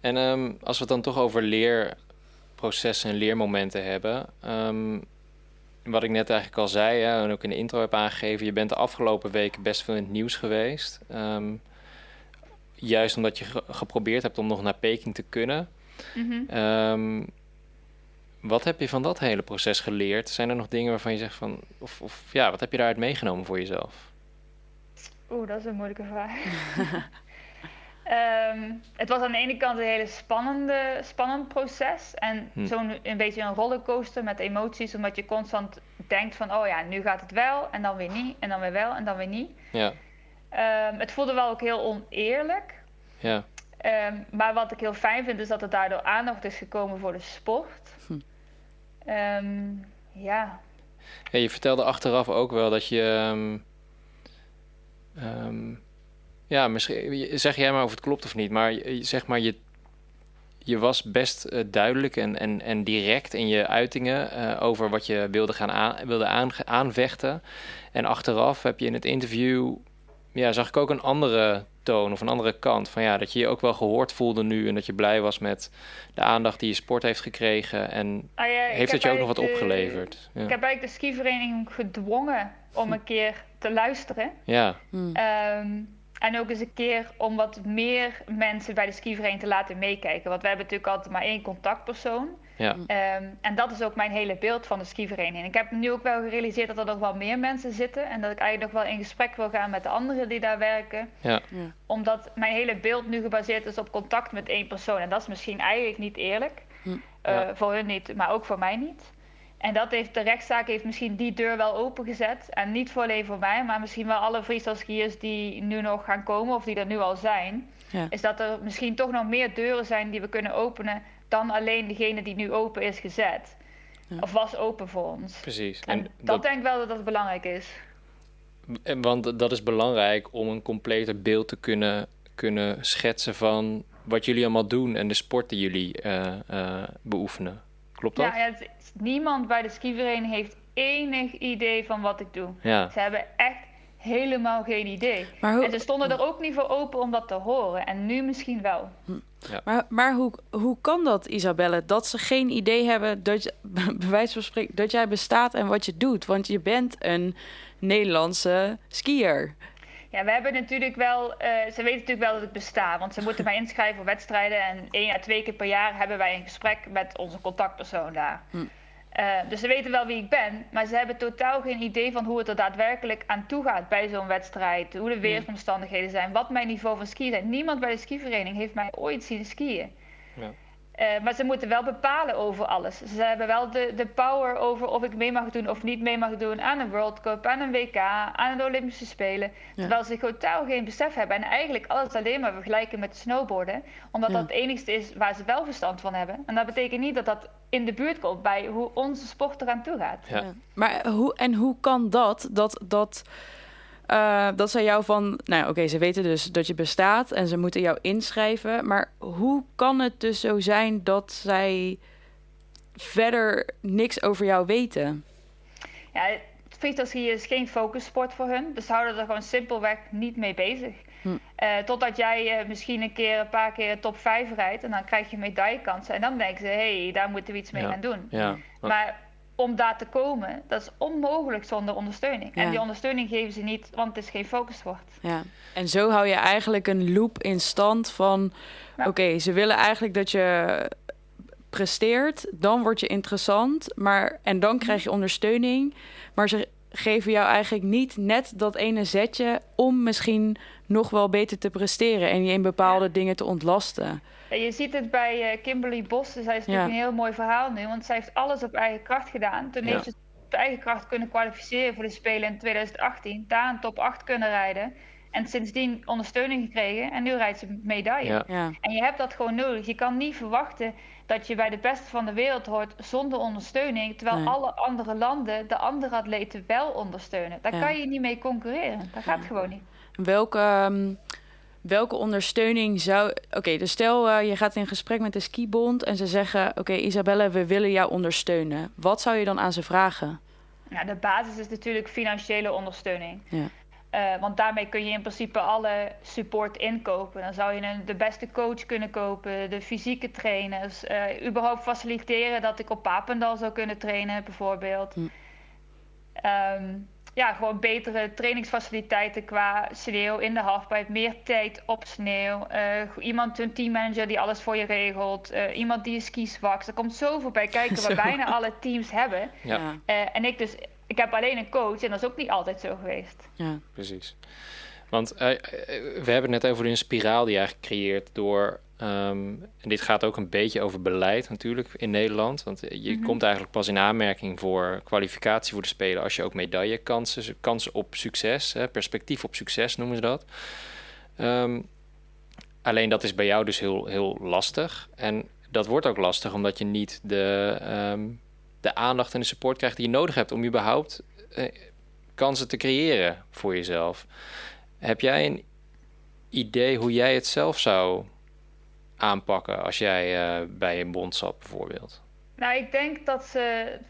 En ehm, als we het dan toch over leerprocessen en leermomenten hebben. ehm, wat ik net eigenlijk al zei hè, en ook in de intro heb aangegeven. Je bent de afgelopen weken best veel in het nieuws geweest. Ehm, juist omdat je ge- geprobeerd hebt om nog naar Peking te kunnen. Mhm. Ehm, wat heb je van dat hele proces geleerd? Zijn er nog dingen waarvan je zegt van... Of, of ja, wat heb je daaruit meegenomen voor jezelf? Oeh, dat is een moeilijke vraag. (laughs) Ehm, het was aan de ene kant een hele spannende, spannend proces. En Hm. zo'n een beetje een rollercoaster met emoties. Omdat je constant denkt van, oh ja, nu gaat het wel. En dan weer niet. En dan weer wel. En dan weer niet. Ja, Ehm, het voelde wel ook heel oneerlijk. ja, Ehm, maar wat ik heel fijn vind, is dat er daardoor aandacht is gekomen voor de sport. Hm. Ehm, ja, Ja, je vertelde achteraf ook wel dat je. ehm, ehm, ja, misschien. Zeg jij maar of het klopt of niet, maar zeg maar, je, je was best eh, duidelijk en, en, en direct in je uitingen eh, over wat je wilde gaan aan, wilde aange- aanvechten. En achteraf heb je in het interview. Ja, zag ik ook een andere toon of een andere kant. Van ja, dat je je ook wel gehoord voelde nu en dat je blij was met de aandacht die je sport heeft gekregen. En Ah ja, heeft het je ook nog wat de- opgeleverd? Ja. Ik heb eigenlijk de skivereniging gedwongen om een keer te luisteren. ja. Hm. Ehm, en ook eens een keer om wat meer mensen bij de skivereniging te laten meekijken. Want we hebben natuurlijk altijd maar één contactpersoon. Ja. Ehm, en dat is ook mijn hele beeld van de skivereniging. Ik heb nu ook wel gerealiseerd dat er nog wel meer mensen zitten. En dat ik eigenlijk nog wel in gesprek wil gaan met de anderen die daar werken. Ja. Ja. Omdat mijn hele beeld nu gebaseerd is op contact met één persoon. En dat is misschien eigenlijk niet eerlijk. Hm. Eh. Voor hun niet, maar ook voor mij niet. En dat heeft, de rechtszaak heeft misschien die deur wel opengezet. En niet voor alleen voor mij, maar misschien wel alle freestyle die nu nog gaan komen of die er nu al zijn. Ja. Is dat er misschien toch nog meer deuren zijn die we kunnen openen dan alleen degene die nu open is gezet. Ja. Of was open voor ons. Precies. En, En dat, dat, denk ik wel dat dat belangrijk is. en want dat is belangrijk om een completer beeld te kunnen, kunnen schetsen van wat jullie allemaal doen en de sport die jullie eh, eh, beoefenen. Klopt dat? Ja, ja, het is- niemand bij de skivereniging heeft enig idee van wat ik doe. Ja. Ze hebben echt helemaal geen idee. Maar, hoe, En ze stonden er ook niet voor open om dat te horen. En nu misschien wel. maar, maar hoe, hoe kan dat, Isabelle? Dat ze geen idee hebben dat, je, (laughs) bij wijze van spreken, dat jij bestaat en wat je doet. Want je bent een Nederlandse skier. Ja, we hebben natuurlijk wel... eh, ze weten natuurlijk wel dat ik besta. Want ze moeten mij inschrijven voor wedstrijden. En één à twee keer per jaar hebben wij een gesprek met onze contactpersoon daar. Hm. Eh, dus ze weten wel wie ik ben. Maar ze hebben totaal geen idee van hoe het er daadwerkelijk aan toe gaat bij zo'n wedstrijd. Hoe de weersomstandigheden zijn. Wat mijn niveau van skiën zijn. Niemand bij de skivereniging heeft mij ooit zien skiën. Ja. Eh, maar ze moeten wel bepalen over alles. Ze hebben wel de, de power over of ik mee mag doen of niet mee mag doen aan een World Cup, aan een WK, aan de Olympische Spelen. Terwijl ze totaal geen besef hebben en eigenlijk alles alleen maar vergelijken met snowboarden. Omdat Ja. dat het enigste is waar ze wel verstand van hebben. En dat betekent niet dat dat in de buurt komt bij hoe onze sport eraan toe gaat. Ja. Maar hoe, en hoe kan dat? Dat, dat, eh, dat zij jou van... Nou, oké, ze weten dus dat je bestaat en ze moeten jou inschrijven. Maar hoe kan het dus zo zijn dat zij verder niks over jou weten? Ja, freestyle skiën is geen focussport voor hun. Dus ze houden er gewoon simpelweg niet mee bezig. Hm. Eh, totdat jij eh, misschien een keer een paar keer top 5 rijdt en dan krijg je medaillekansen. En dan denken ze, hé, hey, daar moeten we iets mee Ja. gaan doen. Ja. Maar om daar te komen, dat is onmogelijk zonder ondersteuning. Ja. En die ondersteuning geven ze niet, want het is geen focussport. Ja. En zo hou je eigenlijk een loop in stand van... Ja. oké, ze willen eigenlijk dat je presteert, dan word je interessant, maar en dan krijg je ondersteuning, maar ze geven jou eigenlijk niet net dat ene zetje om misschien nog wel beter te presteren en je in bepaalde dingen te ontlasten. En je ziet het bij eh, Kimberly Bos, dus zij is natuurlijk Ja. een heel mooi verhaal nu, want zij heeft alles op eigen kracht gedaan. Toen Ja. heeft ze op eigen kracht kunnen kwalificeren voor de Spelen in 2018, daar een top 8 kunnen rijden. En sindsdien ondersteuning gekregen en nu rijdt ze medaille. Ja. Ja, En je hebt dat gewoon nodig. Je kan niet verwachten dat je bij de beste van de wereld hoort zonder ondersteuning. Terwijl Nee. alle andere landen de andere atleten wel ondersteunen. Daar Ja. kan je niet mee concurreren. Dat gaat gewoon niet. Welke, ehm, welke ondersteuning zou... Oké, dus stel eh, je gaat in gesprek met de skibond en ze zeggen... oké, Isabelle, we willen jou ondersteunen. Wat zou je dan aan ze vragen? Nou, de basis is natuurlijk financiële ondersteuning. Ja. Eh, want daarmee kun je in principe alle support inkopen. Dan zou je een, de beste coach kunnen kopen, de fysieke trainers, eh, überhaupt faciliteren dat ik op Papendal zou kunnen trainen, bijvoorbeeld. Hm. Ehm, ja, gewoon betere trainingsfaciliteiten qua sneeuw in de halfpipe, meer tijd op sneeuw. eh, iemand, een teammanager die alles voor je regelt, eh, iemand die je skis wakt. Er komt zoveel bij kijken (laughs) wat Zo. bijna alle teams hebben. Ja. Eh, en ik dus, ik heb alleen een coach en dat is ook niet altijd zo geweest. ja. Precies. Want we hebben het net over een spiraal die eigenlijk creëert door. Ehm, en dit gaat ook een beetje over beleid natuurlijk in Nederland. Want je Mhm. komt eigenlijk pas in aanmerking voor kwalificatie voor de Spelen als je ook medaillekansen, kansen op succes, hè, perspectief op succes noemen ze dat. Ehm, alleen dat is bij jou dus heel, heel lastig. En dat wordt ook lastig omdat je niet de, ehm, de aandacht en de support krijgt die je nodig hebt om überhaupt eh, kansen te creëren voor jezelf. Heb jij een idee hoe jij het zelf zou aanpakken als jij eh, bij een bond zat bijvoorbeeld? Nou, ik denk dat ze.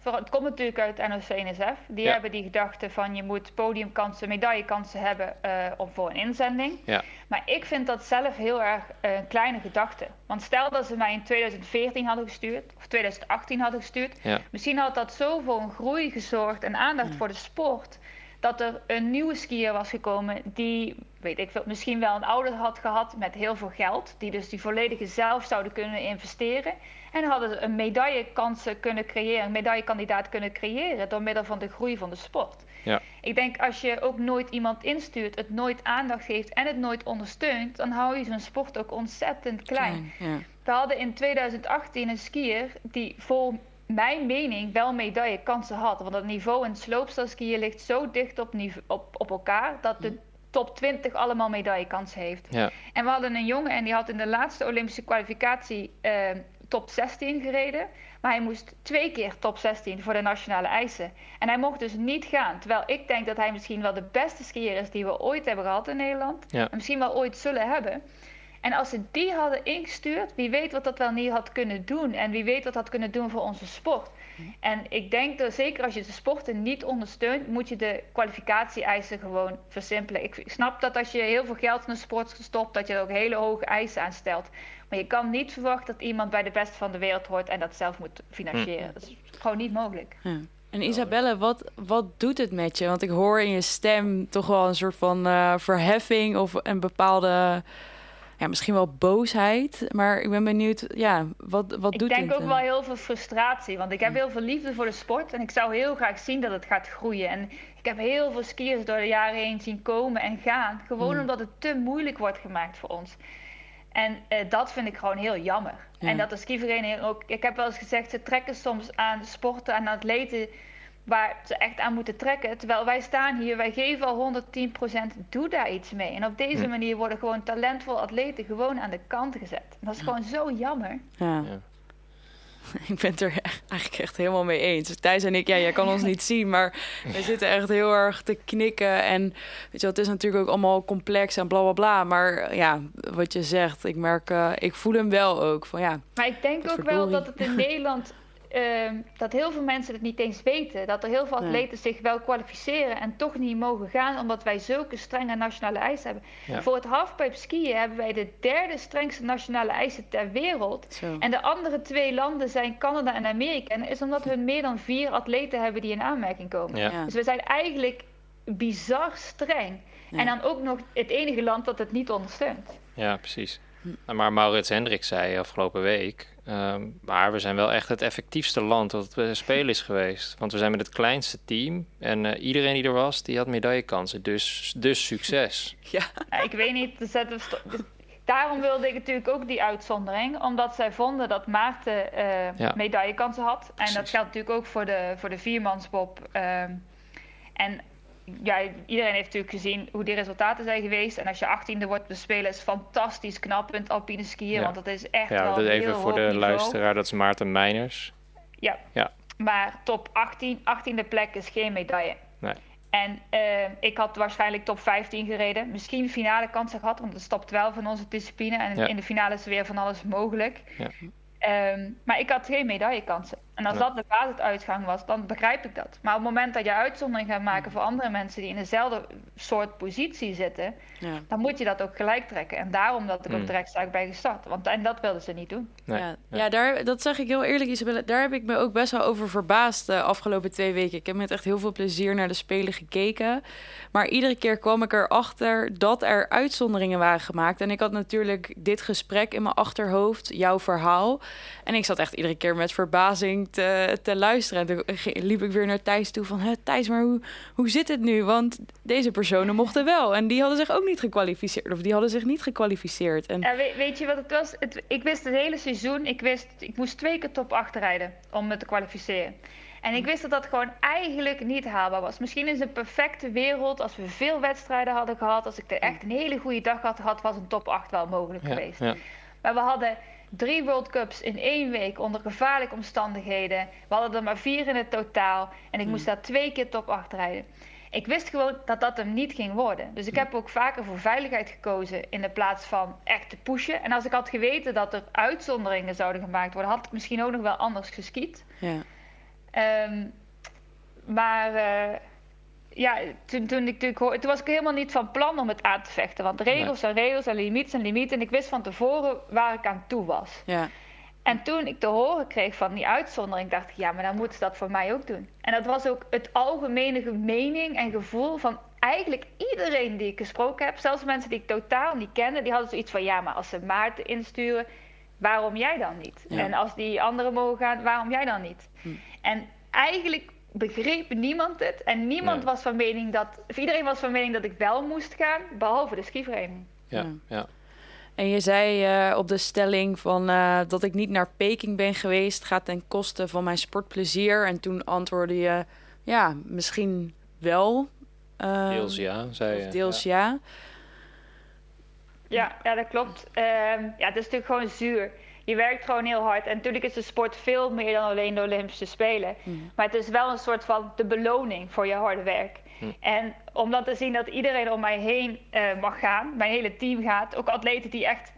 Het komt natuurlijk uit NOC-NSF. Die Ja. hebben die gedachte van je moet podiumkansen, medaillekansen hebben op voor een inzending. Ja. Maar ik vind dat zelf heel erg een kleine gedachte. Want stel dat ze mij in 2014 hadden gestuurd, of 2018 hadden gestuurd. Ja. Misschien had dat zo voor een groei gezorgd en aandacht voor de sport. Dat er een nieuwe skier was gekomen die, weet ik veel, misschien wel een ouder had gehad met heel veel geld. Die dus die volledige zelf zouden kunnen investeren. En hadden ze een medaillekansen kunnen creëren, een medaillekandidaat kunnen creëren door middel van de groei van de sport. Ja. Ik denk als je ook nooit iemand instuurt, het nooit aandacht geeft en het nooit ondersteunt, dan hou je zo'n sport ook ontzettend klein. Ja. We hadden in 2018 een skier die vol mijn mening wel medaillekansen had. Want het niveau in sloopstelskiën ligt zo dicht op, op, op elkaar dat de top 20 allemaal medaillekansen heeft. Ja. En we hadden een jongen en die had in de laatste Olympische kwalificatie eh, top 16 gereden. Maar hij moest twee keer top 16 voor de nationale eisen. En hij mocht dus niet gaan. Terwijl ik denk dat hij misschien wel de beste skier is die we ooit hebben gehad in Nederland. Ja. En misschien wel ooit zullen hebben. En als ze die hadden ingestuurd, wie weet wat dat wel niet had kunnen doen. En wie weet wat dat had kunnen doen voor onze sport. En ik denk dat zeker als je de sporten niet ondersteunt, moet je de kwalificatie-eisen gewoon versimpelen. Ik snap dat als je heel veel geld in de sport stopt, dat je er ook hele hoge eisen aan stelt. Maar je kan niet verwachten dat iemand bij de beste van de wereld hoort en dat zelf moet financieren. Dat is gewoon niet mogelijk. Ja. En Isabelle, wat, wat doet het met je? Want ik hoor in je stem toch wel een soort van eh, verheffing of een bepaalde, ja, misschien wel boosheid. Maar ik ben benieuwd, ja, wat, wat Ik doet denk ook wel heel veel frustratie, want ik heb heel veel liefde voor de sport en ik zou heel graag zien dat het gaat groeien. En ik heb heel veel skiers door de jaren heen zien komen en gaan, gewoon omdat het te moeilijk wordt gemaakt voor ons. En eh, dat vind ik gewoon heel jammer. Ja. En dat de skivereniging ook, ik heb wel eens gezegd, ze trekken soms aan sporten, aan atleten waar ze echt aan moeten trekken. Terwijl wij staan hier, wij geven al 110%, doe daar iets mee. En op deze Hm. manier worden gewoon talentvolle atleten gewoon aan de kant gezet. En dat is gewoon zo jammer. Ja. Ja. (laughs) Ik ben het er eigenlijk echt helemaal mee eens. Thijs en ik, ja, jij kan ons niet zien, maar we zitten echt heel erg te knikken. En weet je, wel, het is natuurlijk ook allemaal complex en bla bla bla. Maar ja, wat je zegt, ik merk, eh, ik voel hem wel ook van ja. Maar ik denk ook wel dat het in (laughs) Nederland ehm, dat heel veel mensen het niet eens weten. Dat er heel veel Nee. atleten zich wel kwalificeren en toch niet mogen gaan, omdat wij zulke strenge nationale eisen hebben. Ja. Voor het halfpipe skiën hebben wij de derde strengste nationale eisen ter wereld. Zo. En de andere twee landen zijn Canada en Amerika. En dat is omdat hun meer dan vier atleten hebben die in aanmerking komen. Ja. Ja. Dus we zijn eigenlijk bizar streng. En dan ook nog het enige land dat het niet ondersteunt. Ja, precies. Maar Maurits Hendrik zei afgelopen week... ehm, maar we zijn wel echt het effectiefste land dat we spelen is geweest. Want we zijn met het kleinste team. En eh, iedereen die er was, die had medaillekansen. Dus, dus succes. (laughs) Ja. Ik weet niet. dus daarom wilde ik natuurlijk ook die uitzondering. Omdat zij vonden dat Maarten eh Ja. medaillekansen had. En dat geldt natuurlijk ook voor de, voor de viermansbob. ehm. en ja, iedereen heeft natuurlijk gezien hoe die resultaten zijn geweest. En als je achttiende wordt bespelen is fantastisch knap in het alpine skiën. Ja. Want dat is echt Ja, wel dat een even heel voor de niveau. luisteraar, dat is Maarten Meiners. Ja. Ja. Maar top 18, 18e plek is geen medaille. Nee. En eh, ik had waarschijnlijk top 15 gereden. Misschien finale kansen gehad, want het top 12 van onze discipline. En Ja. in de finale is weer van alles mogelijk. Ja. Ehm, maar ik had geen medaillekansen. En als dat de basisuitgang was, dan begrijp ik dat. Maar op het moment dat je uitzondering gaat maken voor andere mensen die in dezelfde soort positie zitten, Ja. dan moet je dat ook gelijk trekken. En daarom dat ik Mm. ook direct sta bij gestart. Want en dat wilden ze niet doen. Nee. Ja, ja daar, dat zeg ik heel eerlijk, Isabelle. Daar heb ik me ook best wel over verbaasd de afgelopen twee weken. Ik heb met echt heel veel plezier naar de Spelen gekeken. Maar iedere keer kwam ik erachter dat er uitzonderingen waren gemaakt. En ik had natuurlijk dit gesprek in mijn achterhoofd, jouw verhaal. En ik zat echt iedere keer met verbazing te, te luisteren. En toen liep ik weer naar Thijs toe van... Hé, Thijs, maar hoe, hoe zit het nu? Want deze personen mochten wel. En die hadden zich ook niet gekwalificeerd. Of die hadden zich niet gekwalificeerd. En Ja, weet, weet je wat het was? Het, ik wist het hele seizoen, ik wist, ik moest twee keer top 8 rijden om me te kwalificeren. En ik wist dat dat gewoon eigenlijk niet haalbaar was. Misschien in een perfecte wereld, als we veel wedstrijden hadden gehad, als ik er echt een hele goede dag had gehad, was een top 8 wel mogelijk Ja, geweest. ja. Maar we hadden drie World Cups in één week onder gevaarlijke omstandigheden. We hadden er maar vier in het totaal. En ik moest daar twee keer top 8 rijden. Ik wist gewoon dat dat hem niet ging worden. Dus ik heb ook vaker voor veiligheid gekozen in de plaats van echt te pushen. En als ik had geweten dat er uitzonderingen zouden gemaakt worden, had ik misschien ook nog wel anders geschiet. ja, Ehm, maar eh, ja, toen, toen, ik natuurlijk hoor, toen was ik helemaal niet van plan om het aan te vechten. Want regels zijn regels en limieten zijn limieten. En ik wist van tevoren waar ik aan toe was. ja, En toen ik te horen kreeg van die uitzondering, dacht ik, ja, maar dan moeten ze dat voor mij ook doen. En dat was ook het algemene mening en gevoel van eigenlijk iedereen die ik gesproken heb. Zelfs mensen die ik totaal niet kende, die hadden zoiets van, ja, maar als ze Maarten insturen, waarom jij dan niet? Ja. En als die anderen mogen gaan, waarom jij dan niet? Hm. En eigenlijk begreep niemand het. En niemand Nee. was van mening dat, of iedereen was van mening dat ik wel moest gaan, behalve de skivereniging. Ja, Ja. ja. En je zei eh, op de stelling van, eh, dat ik niet naar Peking ben geweest, gaat ten koste van mijn sportplezier. En toen antwoordde je, ja, misschien wel. eh, Deels ja, zei je. Of deels ja. Ja, ja dat klopt. Ehm, ja, het is natuurlijk gewoon zuur. Je werkt gewoon heel hard. En natuurlijk is de sport veel meer dan alleen de Olympische Spelen. Maar het is wel een soort van de beloning voor je harde werk. En om dan te zien dat iedereen om mij heen eh, mag gaan, mijn hele team gaat, ook atleten die echt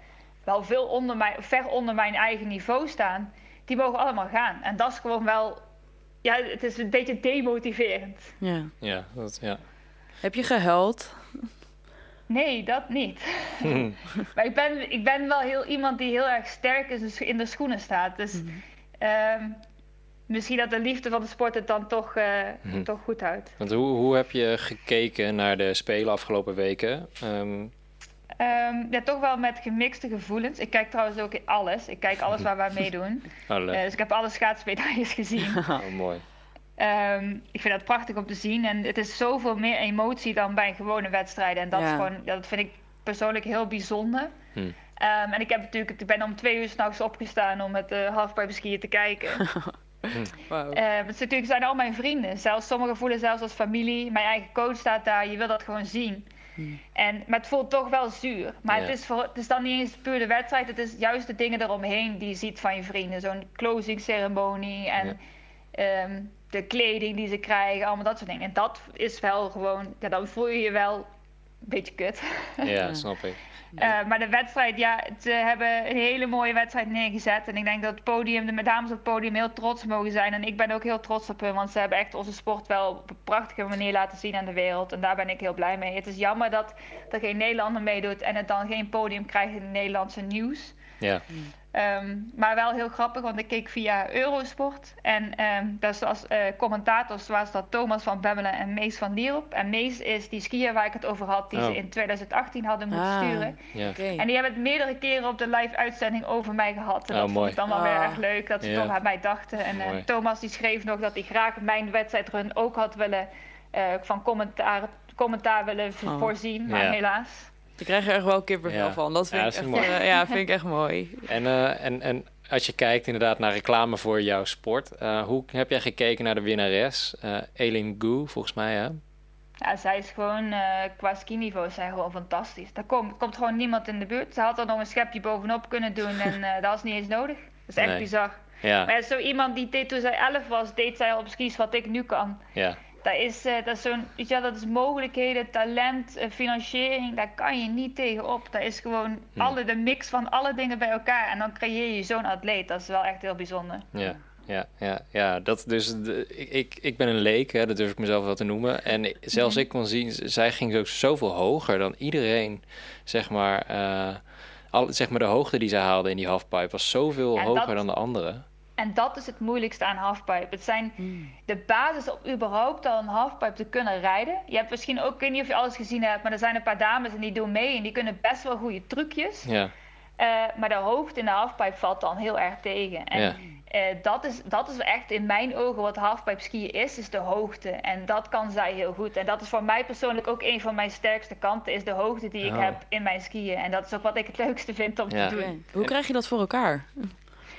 wel veel onder mij, ver onder mijn eigen niveau staan, die mogen allemaal gaan. En dat is gewoon wel, ja, het is een beetje demotiverend. ja. Ja, dat, ja. Heb je gehuild? Nee, dat niet. (laughs) maar ik ben, ik ben wel heel iemand die heel erg sterk in de, scho- in de schoenen staat. Dus ehm, misschien dat de liefde van de sport het dan toch, eh, Mhm. toch goed houdt. Want hoe, hoe heb je gekeken naar de Spelen afgelopen weken? Ehm, Ehm, ja, toch wel met gemixte gevoelens. Ik kijk trouwens ook in alles. Ik kijk alles waar we aan meedoen. (laughs) oh, leuk. Eh, dus ik heb alle schaatsmedailles gezien. (laughs) Oh, mooi. Ehm, ik vind dat prachtig om te zien. En het is zoveel meer emotie dan bij gewone wedstrijden. En dat, is gewoon, dat vind ik persoonlijk heel bijzonder. Hm. Ehm, en ik, heb natuurlijk, ik ben om twee uur s'nachts opgestaan om het uh, halfpipe skiën te kijken. (laughs) Wauw. Eh, het is natuurlijk zijn al mijn vrienden. Zelfs sommigen voelen zelfs als familie. Mijn eigen coach staat daar. Je wil dat gewoon zien. En, maar het voelt toch wel zuur. Maar het, is voor, het is dan niet eens puur de wedstrijd. Het is juist de dingen eromheen die je ziet van je vrienden. Zo'n closing ceremonie en ehm, de kleding die ze krijgen. Allemaal dat soort dingen. En dat is wel gewoon... Ja, dan voel je je wel beetje kut. Ja, (laughs) snap ik. Uh, maar de wedstrijd, ja, ze hebben een hele mooie wedstrijd neergezet. En ik denk dat het podium, de dames op het podium heel trots mogen zijn. En ik ben ook heel trots op hen, want ze hebben echt onze sport wel op een prachtige manier laten zien aan de wereld. En daar ben ik heel blij mee. Het is jammer dat er geen Nederlander meedoet en het dan geen podium krijgt in het Nederlandse nieuws. Ja. Ehm, maar wel heel grappig, want ik keek via Eurosport. En um, dat is als uh, commentators was dat Thomas van Bemmelen en Mees van Dierop. En Mees is die skier waar ik het over had, die Oh. ze in 2018 hadden moeten Ah. sturen. En die hebben het meerdere keren op de live uitzending over mij gehad. En Oh, dat mooi. vond ik dan wel weer Ah. erg leuk, dat ze toch aan mij dachten. En eh. Thomas die schreef nog dat hij graag mijn wedstrijdrun ook had willen eh, van commentaar, commentaar willen Oh. voorzien. Maar helaas. Ik krijg er echt wel kippenvel Ja. van. Dat vind, Ja, ik, dat echt, mooi. eh, ja, vind ik echt mooi. En, eh, en, en als je kijkt inderdaad naar reclame voor jouw sport, eh, hoe heb jij gekeken naar de winnares? Eh Elin Gu, volgens mij, hè? Ja, zij is gewoon, eh, qua skiniveau zij gewoon fantastisch. Daar komt, komt gewoon niemand in de buurt. Ze had er nog een schepje bovenop kunnen doen en (laughs) eh, dat was niet eens nodig. Dat is echt Nee. bizar. Ja, Maar ja, zo iemand die deed toen zij 11 was, deed zij al op skis wat ik nu kan. ja, Dat is, eh, dat is zo'n, weet je, wel, dat is mogelijkheden, talent, eh, financiering, daar kan je niet tegenop. Dat is gewoon Hm. alle, de mix van alle dingen bij elkaar. En dan creëer je zo'n atleet. Dat is wel echt heel bijzonder. ja. Ja, ja, ja, dat dus. De, ik- ik, ben een leek, hè, dat durf ik mezelf wel te noemen. En zelfs Mhm. ik kon zien, zij ging ook zoveel hoger dan iedereen. Zeg maar, eh, al, zeg maar de hoogte die zij haalde in die halfpipe was zoveel Ja, hoger dat- dan de anderen. En dat is het moeilijkste aan halfpipe. Het zijn de basis om überhaupt al een halfpipe te kunnen rijden. Je hebt misschien ook, ik weet niet of je alles gezien hebt, maar er zijn een paar dames en die doen mee en die kunnen best wel goede trucjes. Ja, Eh, maar de hoogte in de halfpipe valt dan heel erg tegen. En Ja. eh, dat, is, dat is echt in mijn ogen wat halfpipe skiën is, is de hoogte. En dat kan zij heel goed. En dat is voor mij persoonlijk ook een van mijn sterkste kanten, is de hoogte die ik Oh. heb in mijn skiën. En dat is ook wat ik het leukste vind om te doen. Hoe krijg je dat voor elkaar?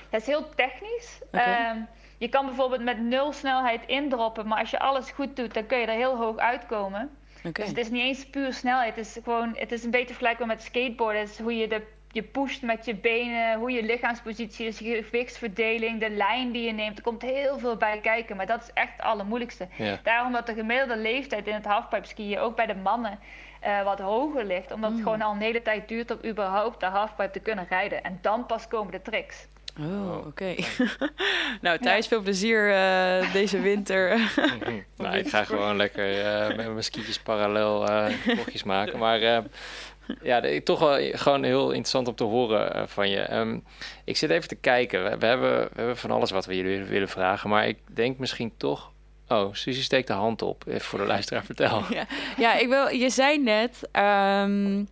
Dat is heel technisch. Ehm, je kan bijvoorbeeld met nul snelheid indroppen, maar als je alles goed doet, dan kun je er heel hoog uitkomen. Dus het is niet eens puur snelheid. Het is gewoon, het is een beetje vergelijkbaar met skateboarden. Het is hoe je de, je pusht met je benen, hoe je lichaamspositie is, je gewichtsverdeling, de lijn die je neemt. Er komt heel veel bij kijken, maar dat is echt het allermoeilijkste. ja, Daarom dat de gemiddelde leeftijd in het halfpipe skiën, ook bij de mannen, eh, wat hoger ligt. Omdat het gewoon al een hele tijd duurt om überhaupt de halfpipe te kunnen rijden. En dan pas komen de tricks. Oh, oké. (laughs) nou, Thijs, veel plezier eh, deze winter. (laughs) (laughs) nou, ik ga gewoon lekker eh, met mijn skietjes parallel eh bochtjes maken. Maar eh, ja, de- toch wel gewoon heel interessant om te horen van je. Ehm, ik zit even te kijken. We, we hebben, we hebben van alles wat we jullie willen vragen. Maar ik denk misschien toch... Oh, Suzie steekt de hand op. Even voor de luisteraar, vertel. ja, ik wil, je zei net, ehm,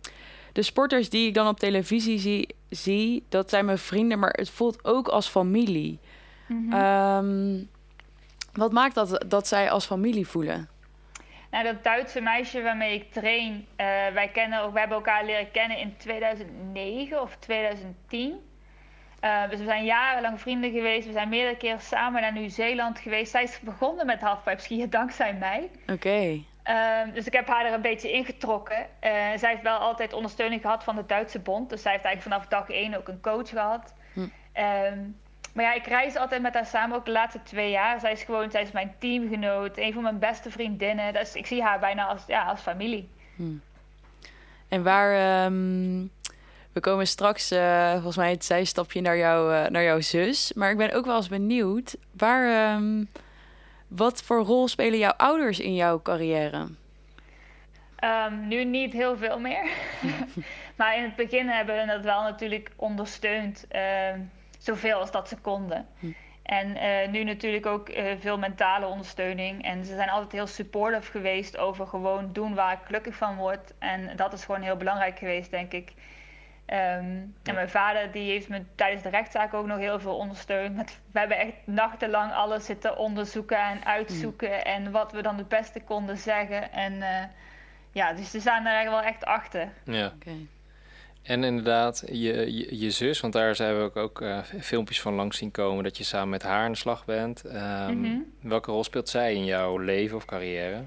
de sporters die ik dan op televisie zie, zie, dat zijn mijn vrienden, maar het voelt ook als familie. Ehm, wat maakt dat, dat zij als familie voelen? Nou, dat Duitse meisje waarmee ik train, eh, wij, kennen, we hebben elkaar leren kennen in 2009 of 2010. Eh, dus we zijn jarenlang vrienden geweest. We zijn meerdere keren samen naar Nieuw-Zeeland geweest. Zij is begonnen met halfpipe skiën (laughs) dankzij mij. Oké. Ehm, dus ik heb haar er een beetje ingetrokken. Eh zij heeft wel altijd ondersteuning gehad van de Duitse bond. Dus zij heeft eigenlijk vanaf dag één ook een coach gehad. Hm. Ehm, maar ja, ik reis altijd met haar samen, ook de laatste twee jaar. Zij is gewoon, zij is mijn teamgenoot, een van mijn beste vriendinnen. Dus ik zie haar bijna als, ja, als familie. En waar, ehm, we komen straks, eh, volgens mij het zijstapje naar, jou, eh, naar jouw zus. Maar ik ben ook wel eens benieuwd, waar, wat voor rol spelen jouw ouders in jouw carrière? Ehm, nu niet heel veel meer. (laughs) maar in het begin hebben we dat wel natuurlijk ondersteund. ehm, zoveel als dat ze konden. En eh, nu natuurlijk ook eh, veel mentale ondersteuning. En ze zijn altijd heel supportive geweest over gewoon doen waar ik gelukkig van word. En dat is gewoon heel belangrijk geweest, denk ik. Ehm, En mijn vader die heeft me tijdens de rechtszaak ook nog heel veel ondersteund. Met, we hebben echt nachtenlang alles zitten onderzoeken en uitzoeken. En wat we dan het beste konden zeggen. En eh, ja, dus ze staan er wel echt achter. Ja. Oké. En inderdaad, je, je, je zus, want daar zijn we ook, ook eh, filmpjes van langs zien komen... dat je samen met haar aan de slag bent. Ehm, Mhm. Welke rol speelt zij in jouw leven of carrière?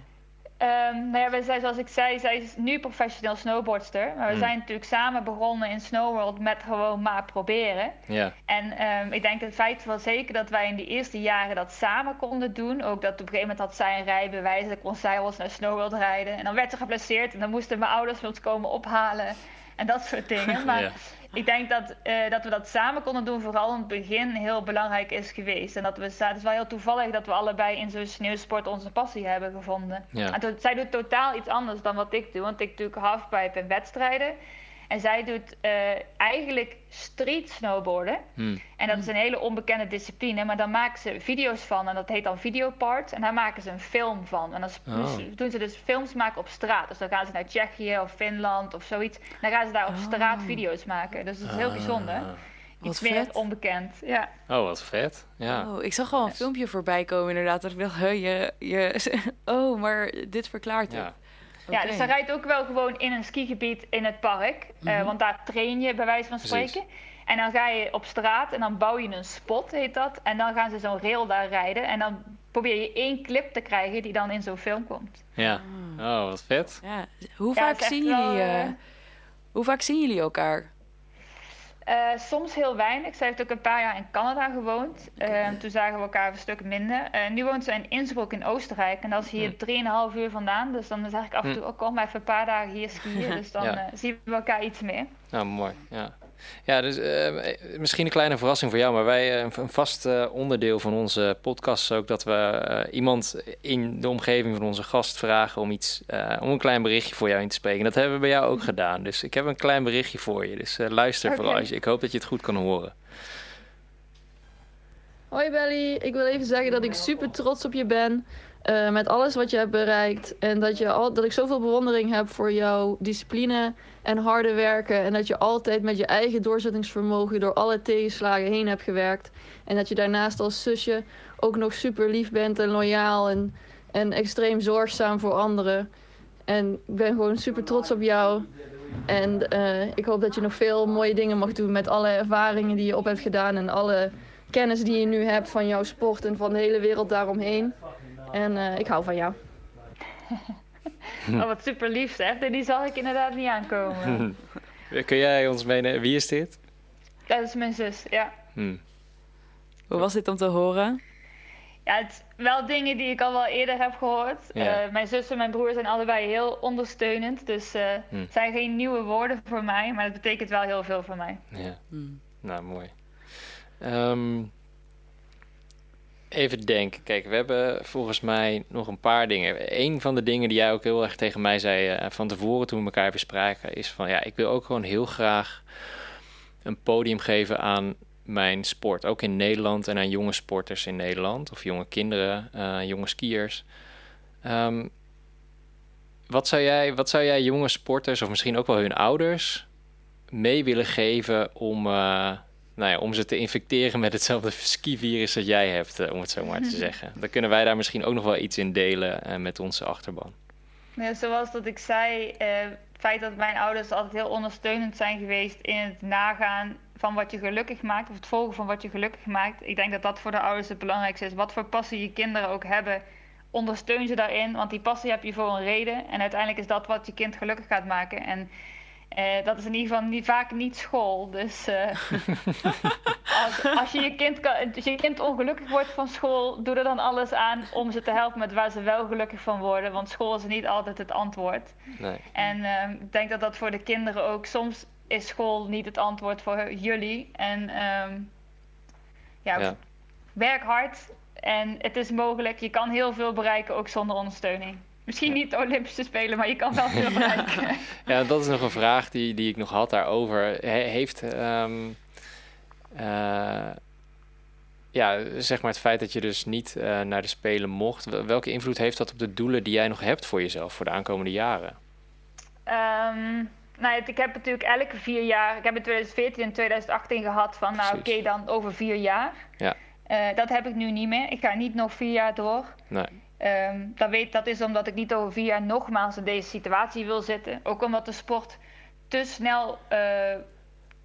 Ehm, nou ja, wij zijn, zoals ik zei, zij is nu professioneel snowboardster. Maar we Hmm. zijn natuurlijk samen begonnen in Snowworld met gewoon maar proberen. Ja, En ehm, ik denk het feit wel zeker dat wij in die eerste jaren dat samen konden doen. Ook dat op een gegeven moment had zij een rijbewijs. Dan kon zij ons naar Snowworld rijden. En dan werd ze geblesseerd. En dan moesten mijn ouders ons komen ophalen. En dat soort dingen. (laughs) Maar Ja. Ik denk dat, eh, dat we dat samen konden doen. Vooral in het begin heel belangrijk is geweest. En dat we, het is wel heel toevallig dat we allebei in zo'n sneeuwsport onze passie hebben gevonden. Ja. En to- zij doet totaal iets anders dan wat ik doe. Want ik doe halfpipe en wedstrijden. En zij doet eh, eigenlijk street snowboarden. Hm. En dat is een hele onbekende discipline, maar dan maken ze video's van en dat heet dan videopart. En daar maken ze een film van. En dan Oh. doen ze dus films maken op straat. Dus dan gaan ze naar Tsjechië of Finland of zoiets. En dan gaan ze daar op straat video's maken. Dus dat is heel bijzonder. Ah. Iets Wat meer vet. onbekend. Ja. Oh, wat vet. Ja. Oh, ik zag al een filmpje voorbij komen inderdaad. Dat ik dacht, (laughs) je, je... (laughs) Oh, maar dit verklaart het. Ja. Ja, dus zij rijdt ook wel gewoon in een skigebied in het park. Eh, Mhm. want daar train je bij wijze van Precies. spreken. En dan ga je op straat en dan bouw je een spot, heet dat. En dan gaan ze zo'n rail daar rijden. En dan probeer je één clip te krijgen die dan in zo'n film komt. ja. Oh, wat vet. Ja. Hoe, Ja, vaak zien jullie, wel, eh, eh, hoe vaak zien jullie elkaar? Eh, soms heel weinig. Zij heeft ook een paar jaar in Canada gewoond. Eh, toen zagen we elkaar een stuk minder. Eh, nu woont ze in Innsbruck in Oostenrijk. En dat is hier 3,5 uur vandaan. Dus dan zeg ik af en toe ook kom maar even een paar dagen hier skiën. (laughs) Dus dan Ja. zien we elkaar iets meer. Nou, mooi. Ja, ja dus eh, misschien een kleine verrassing voor jou, maar wij, eh, een vast eh, onderdeel van onze podcast is ook dat we iemand in de omgeving van onze gast vragen om iets, om een klein berichtje voor jou in te spreken. Dat hebben we bij jou ook gedaan. Dus ik heb een klein berichtje voor je. Dus luister vooral. Je- Ik hoop dat je het goed kan horen. Hoi Belly, ik wil even zeggen dat ik super trots op je ben. Eh, met alles wat je hebt bereikt. En dat, je al, dat ik zoveel bewondering heb voor jouw discipline en harde werken. En dat je altijd met je eigen doorzettingsvermogen door alle tegenslagen heen hebt gewerkt. En dat je daarnaast als zusje ook nog super lief bent en loyaal en, en extreem zorgzaam voor anderen. En ik ben gewoon super trots op jou. En eh, ik hoop dat je nog veel mooie dingen mag doen met alle ervaringen die je op hebt gedaan en alle kennis die je nu hebt van jouw sport en van de hele wereld daaromheen. En eh, ik hou van jou. (laughs) Oh, wat super lief zeg. Die zag ik inderdaad niet aankomen. (laughs) Kun jij ons meenemen? Wie is dit? dat is mijn zus, ja. Hm. Hoe was dit om te horen? Ja, het is wel dingen die ik al wel eerder heb gehoord. Ja. Eh, mijn zus en mijn broer zijn allebei heel ondersteunend. Dus eh, Hm. het zijn geen nieuwe woorden voor mij, maar het betekent wel heel veel voor mij. Ja. Hmm. Nou, mooi. Ehm, even denken. Kijk, we hebben volgens mij nog een paar dingen. Een van de dingen die jij ook heel erg tegen mij zei eh, van tevoren toen we elkaar bespraken, is van ja, ik wil ook gewoon heel graag een podium geven aan mijn sport. Ook in Nederland en aan jonge sporters in Nederland. Of jonge kinderen, eh, jonge skiers. Ehm, wat, zou jij, wat zou jij jonge sporters, of misschien ook wel hun ouders, mee willen geven om, eh, nou ja, om ze te infecteren met hetzelfde (laughs) skivirus dat jij hebt, eh, om het zo maar te zeggen. Dan kunnen wij daar misschien ook nog wel iets in delen eh, met onze achterban. Ja, zoals dat ik zei, eh, het feit dat mijn ouders altijd heel ondersteunend zijn geweest in het nagaan van wat je gelukkig maakt, of het volgen van wat je gelukkig maakt. Ik denk dat dat voor de ouders het belangrijkste is. Wat voor passie je kinderen ook hebben, ondersteun ze daarin, want die passie heb je voor een reden. En uiteindelijk is dat wat je kind gelukkig gaat maken. En eh, dat is in ieder geval niet, vaak niet school. Dus eh, (laughs) als, als je, je, kind kan, als je kind ongelukkig wordt van school, doe er dan alles aan om ze te helpen met waar ze wel gelukkig van worden. Want school is niet altijd het antwoord. Nee. En ehm, ik denk dat dat voor de kinderen ook soms is school niet het antwoord voor jullie. En ehm, ja, Ja. werk hard en het is mogelijk. Je kan heel veel bereiken ook zonder ondersteuning. Misschien niet de Olympische Spelen, maar je kan wel (laughs) veel bereiken. Ja, dat is nog een vraag die, die ik nog had daarover. He- heeft, ehm, eh, ja, zeg maar het feit dat je dus niet eh, naar de Spelen mocht, wel- welke invloed heeft dat op de doelen die jij nog hebt voor jezelf voor de aankomende jaren? Ehm, nou, ja, ik heb natuurlijk elke vier jaar, ik heb in 2014 en 2018 gehad van, nou oké, dan over vier jaar. Ja. Eh, dat heb ik nu niet meer. Ik ga niet nog vier jaar door. Nee. Ehm, dat, weet, dat is omdat ik niet over vier jaar nogmaals in deze situatie wil zitten. Ook omdat de sport te snel eh,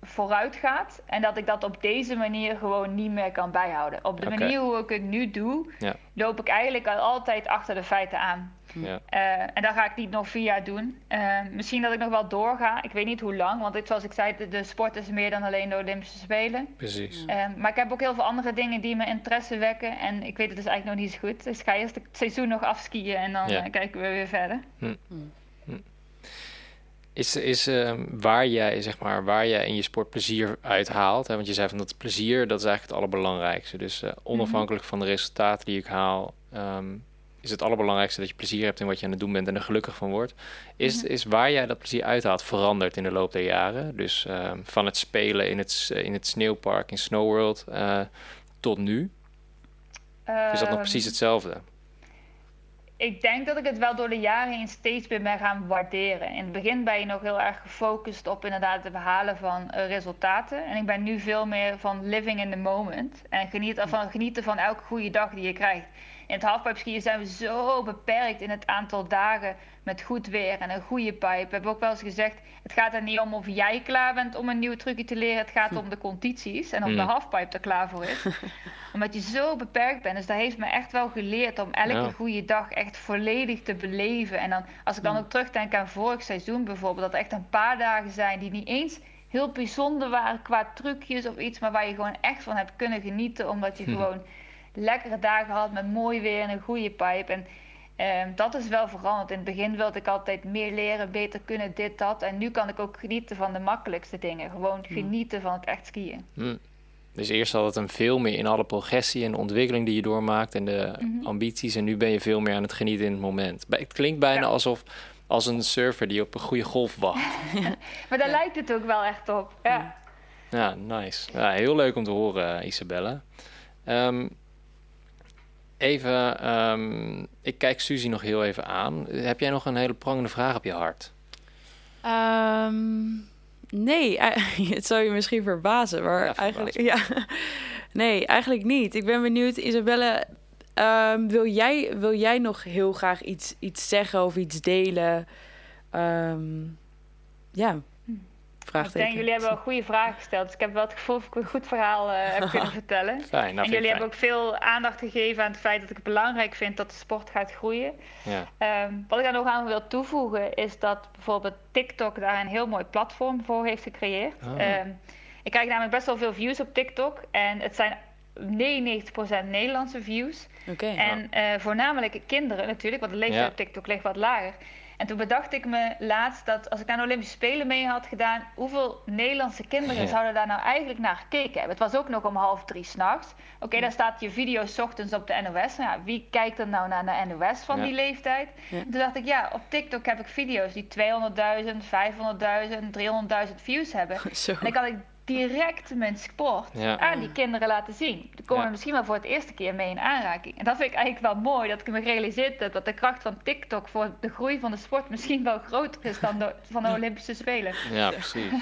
vooruit gaat. En dat ik dat op deze manier gewoon niet meer kan bijhouden. Op de manier hoe ik het nu doe, Ja. loop ik eigenlijk al altijd achter de feiten aan. Ja. Eh, en dat ga ik niet nog vier jaar doen. Eh, misschien dat ik nog wel doorga. Ik weet niet hoe lang. Want dit, zoals ik zei, de, de sport is meer dan alleen de Olympische Spelen. Precies. Eh, maar ik heb ook heel veel andere dingen die me interesse wekken. En ik weet het dus eigenlijk nog niet zo goed. Dus ik ga eerst het seizoen nog afskiën en dan Ja. kijken we weer verder. Is, is ehm, waar, jij, zeg maar, waar jij in je sport plezier uithaalt, hè, want je zei van dat plezier, dat is eigenlijk het allerbelangrijkste. Dus eh, onafhankelijk van de resultaten die ik haal, ehm, is het allerbelangrijkste dat je plezier hebt in wat je aan het doen bent en er gelukkig van wordt. Is, is waar jij dat plezier uithaalt veranderd in de loop der jaren? Dus ehm, van het spelen in het, in het sneeuwpark in Snow World eh, tot nu? Is dat nog precies hetzelfde? Ik denk dat ik het wel door de jaren heen steeds meer ben gaan waarderen. In het begin ben je nog heel erg gefocust op inderdaad het behalen van eh, resultaten. En ik ben nu veel meer van living in the moment. En geniet, van, genieten van elke goede dag die je krijgt. In het halfpipeskiën zijn we zo beperkt in het aantal dagen met goed weer en een goede pipe. We hebben ook wel eens gezegd, het gaat er niet om of jij klaar bent om een nieuw trucje te leren. Het gaat om de condities en of de Hmm. halfpipe er klaar voor is. (laughs) Omdat je zo beperkt bent. Dus dat heeft me echt wel geleerd om elke Ja. goede dag echt volledig te beleven. En dan, als ik dan ook terugdenk aan vorig seizoen bijvoorbeeld, dat er echt een paar dagen zijn die niet eens heel bijzonder waren qua trucjes of iets, maar waar je gewoon echt van hebt kunnen genieten, omdat je gewoon lekkere dagen had met mooi weer en een goede pipe. En ehm, dat is wel veranderd. In het begin wilde ik altijd meer leren, beter kunnen, dit, dat. En nu kan ik ook genieten van de makkelijkste dingen. Gewoon genieten van het echt skiën. Hm. Dus eerst had het hem veel meer in alle progressie en de ontwikkeling die je doormaakt en de Mhm. ambities. En nu ben je veel meer aan het genieten in het moment. Het klinkt bijna Ja. alsof als een surfer die op een goede golf wacht. (laughs) Maar daar lijkt het ook wel echt op. Ja. Ja, nice. Ja, heel leuk om te horen, eh, Isabelle. Even, ehm, ik kijk Suzy nog heel even aan. Heb jij nog een hele prangende vraag op je hart? Ehm, nee, (laughs) het zou je misschien verbazen, maar Ja, eigenlijk... Ja, (laughs) nee, eigenlijk niet. Ik ben benieuwd, Isabelle, ehm, wil, jij, wil jij nog heel graag iets, iets zeggen of iets delen? Ja, vraagteken. denk, jullie hebben wel goede vragen gesteld. Dus ik heb wel het gevoel dat ik een goed verhaal eh, heb (laughs) kunnen vertellen. Fijn, nou, en jullie fijn. hebben ook veel aandacht gegeven aan het feit dat ik het belangrijk vind dat de sport gaat groeien. Ja. Ehm, wat ik daar nog aan wil toevoegen is dat bijvoorbeeld TikTok daar een heel mooi platform voor heeft gecreëerd. Oh. Ehm, ik krijg namelijk best wel veel views op TikTok en het zijn 99% Nederlandse views. Oké. En eh, voornamelijk kinderen natuurlijk, want de leeftijd Ja. op TikTok ligt wat lager. En toen bedacht ik me laatst dat als ik naar de Olympische Spelen mee had gedaan, hoeveel Nederlandse kinderen Ja. zouden daar nou eigenlijk naar gekeken hebben? Het was ook nog om half drie s'nachts. Oké, daar staat je video 's ochtends op de NOS. Nou, ja, wie kijkt er nou naar de NOS van die leeftijd? Toen dacht ik, ja, op TikTok heb ik video's die 200.000, 500.000, 300.000 views hebben. (laughs) Zo. En dan kan ik direct mijn sport Ja. aan die kinderen laten zien. Die komen Ja. misschien wel voor het eerste keer mee in aanraking. En dat vind ik eigenlijk wel mooi, dat ik me gerealiseerd heb dat de kracht van TikTok voor de groei van de sport misschien wel groter is dan de, van de Olympische Spelen. ja, precies.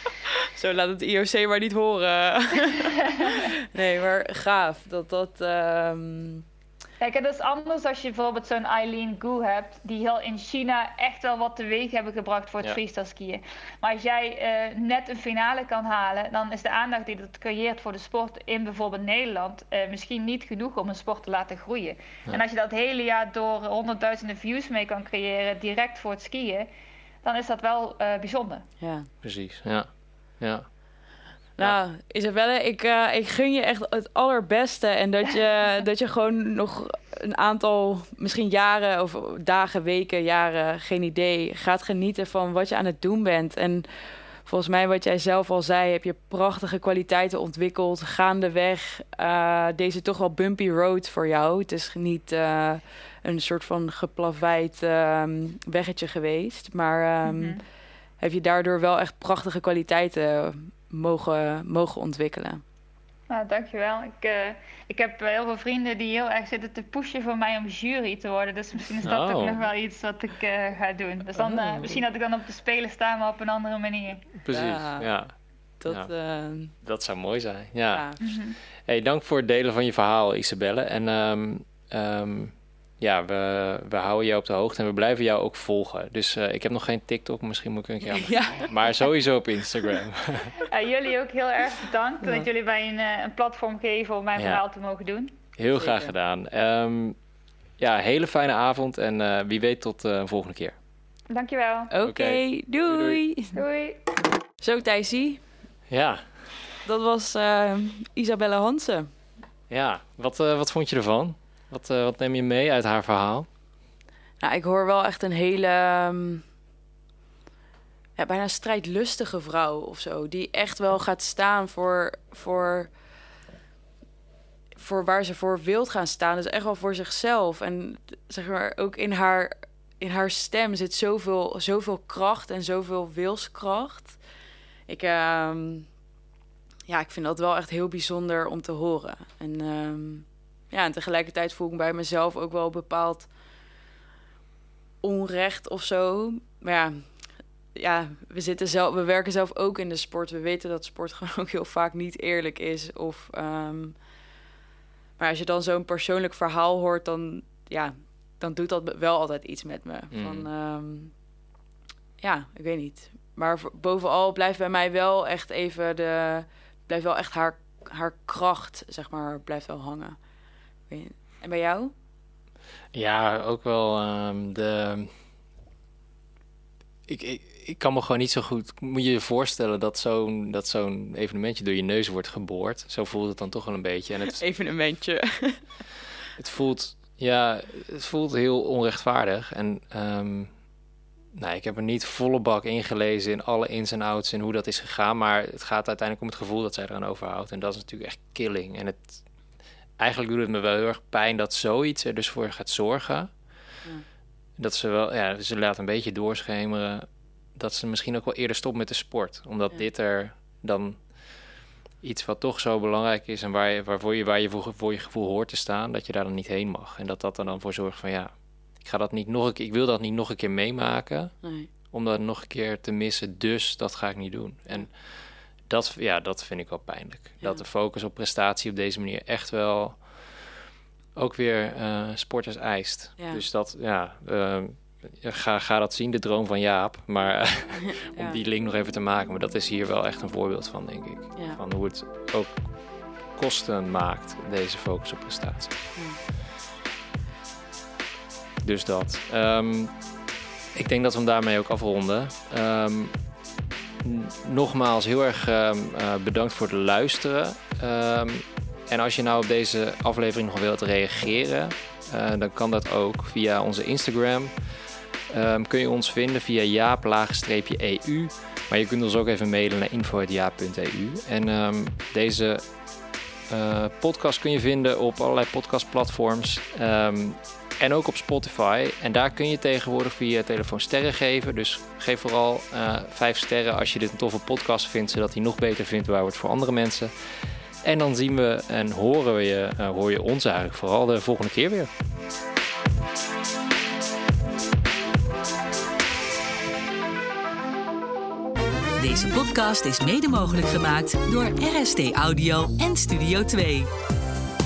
(laughs) Zo laat het IOC maar niet horen. (laughs) nee, maar gaaf. Dat dat... ehm, Kijk, het is anders als je bijvoorbeeld zo'n Eileen Gu hebt, die heel in China echt wel wat teweeg hebben gebracht voor het Ja. freestyle skiën. Maar als jij eh, net een finale kan halen, dan is de aandacht die dat creëert voor de sport in bijvoorbeeld Nederland eh, misschien niet genoeg om een sport te laten groeien. Ja. En als je dat hele jaar door honderdduizenden views mee kan creëren, direct voor het skiën, dan is dat wel eh, bijzonder. ja. precies. Ja. Ja. Nou, Isabelle, ik, eh, ik gun je echt het allerbeste. En dat je, (laughs) dat je gewoon nog een aantal, misschien jaren of dagen, weken, jaren, geen idee, gaat genieten van wat je aan het doen bent. En volgens mij, wat jij zelf al zei, heb je prachtige kwaliteiten ontwikkeld. Gaandeweg eh, deze toch wel bumpy road voor jou. Het is niet eh, een soort van geplaveid ehm, weggetje geweest. Maar ehm, Mhm. heb je daardoor wel echt prachtige kwaliteiten mogen, mogen ontwikkelen. Nou, dankjewel. Ik, eh, ik heb heel veel vrienden die heel erg zitten te pushen voor mij om jury te worden. Dus misschien is dat Oh. ook nog wel iets wat ik eh, ga doen. Dus dan, eh, Oh. misschien dat ik dan op de Spelen sta, maar op een andere manier. Precies. Ja. Ja. Dat, Ja. Dat zou mooi zijn. Ja. ja. Mhm. Hey, dank voor het delen van je verhaal, Isabelle. En ehm, ehm, ja, we, we houden jou op de hoogte en we blijven jou ook volgen. Dus eh, ik heb nog geen TikTok, misschien moet ik een keer aan. (laughs) Ja. Maar sowieso op Instagram. (laughs) Ja, jullie ook heel erg bedankt dat jullie mij een, eh, een platform geven om mijn Ja. verhaal te mogen doen. Heel Zeker. graag gedaan. Ehm, ja, hele fijne avond en eh, wie weet tot een volgende keer. Dankjewel. Oké, doei. Doei, Doei. Zo Thijsie, Ja, dat was Isabelle Hansen. ja. Wat, wat vond je ervan? Wat, eh, wat neem je mee uit haar verhaal? Nou, ik hoor wel echt een hele... ehm, ja, bijna strijdlustige vrouw of zo. Die echt wel gaat staan voor, voor, voor waar ze voor wilt gaan staan. Dus echt wel voor zichzelf. En zeg maar, ook in haar, in haar stem zit zoveel, zoveel kracht en zoveel wilskracht. Ik, ehm, ja, ik vind dat wel echt heel bijzonder om te horen. En, ehm, ja, en tegelijkertijd voel ik bij mezelf ook wel bepaald onrecht of zo. Maar ja, ja we, zitten zelf, we werken zelf ook in de sport. We weten dat sport (laughs) gewoon ook heel vaak niet eerlijk is. Of, ehm, maar als je dan zo'n persoonlijk verhaal hoort, dan, ja, dan doet dat wel altijd iets met me. Mm. Van, ehm, ja, ik weet niet. Maar bovenal blijft bij mij wel echt even de... Blijft wel echt haar, haar kracht, zeg maar, blijft wel hangen. En bij jou? Ja, ook wel ehm, de. Ik, ik, ik kan me gewoon niet zo goed. Moet je je voorstellen dat zo'n dat zo'n evenementje door je neus wordt geboord? Zo voelt het dan toch wel een beetje. En het, (laughs) Evenementje. (laughs) het voelt. Ja, het voelt heel onrechtvaardig. En. ehm, nou, ik heb er niet volle bak ingelezen in alle ins en outs en hoe dat is gegaan. Maar het gaat uiteindelijk om het gevoel dat zij eraan overhoudt. En dat is natuurlijk echt killing. En het, eigenlijk doet het me wel heel erg pijn dat zoiets er dus voor gaat zorgen. Dat ze wel, ja, ze laat een beetje doorschemeren dat ze misschien ook wel eerder stopt met de sport. Omdat Ja. dit er dan iets wat toch zo belangrijk is en waar je, waarvoor je, waar je voor, voor je gevoel hoort te staan, dat je daar dan niet heen mag. En dat dat er dan voor zorgt van ja, ik ga dat niet nog een keer, ik wil dat niet nog een keer meemaken Nee. om dat nog een keer te missen. Dus dat ga ik niet doen. En dat, ja, dat vind ik wel pijnlijk. Ja. Dat de focus op prestatie op deze manier echt wel ook weer eh, sporters eist. Ja. Dus dat, ja, eh, ga, ga dat zien, de droom van Jaap. Maar (laughs) om Ja. die link nog even te maken. Maar dat is hier wel echt een voorbeeld van, denk ik. Ja. Van hoe het ook kosten maakt, deze focus op prestatie. Dus dat. Ehm, ik denk dat we hem daarmee ook afronden. Ehm, n- nogmaals heel erg ehm, eh, bedankt voor het luisteren. Ehm, en als je nou op deze aflevering nog wilt reageren, eh, dan kan dat ook via onze Instagram. Ehm, kun je ons vinden via jaap-eu. Maar je kunt ons ook even mailen naar info.jaap.eu. En deze eh, podcast kun je vinden op allerlei podcastplatforms. Ehm, en ook op Spotify. En daar kun je tegenwoordig via je telefoon sterren geven. Dus geef vooral eh vijf sterren als je dit een toffe podcast vindt. Zodat hij nog beter vindbaar wordt voor andere mensen. En dan zien we en horen we je, eh, hoor je ons eigenlijk vooral de volgende keer weer. Deze podcast is mede mogelijk gemaakt door RST Audio en Studio 2.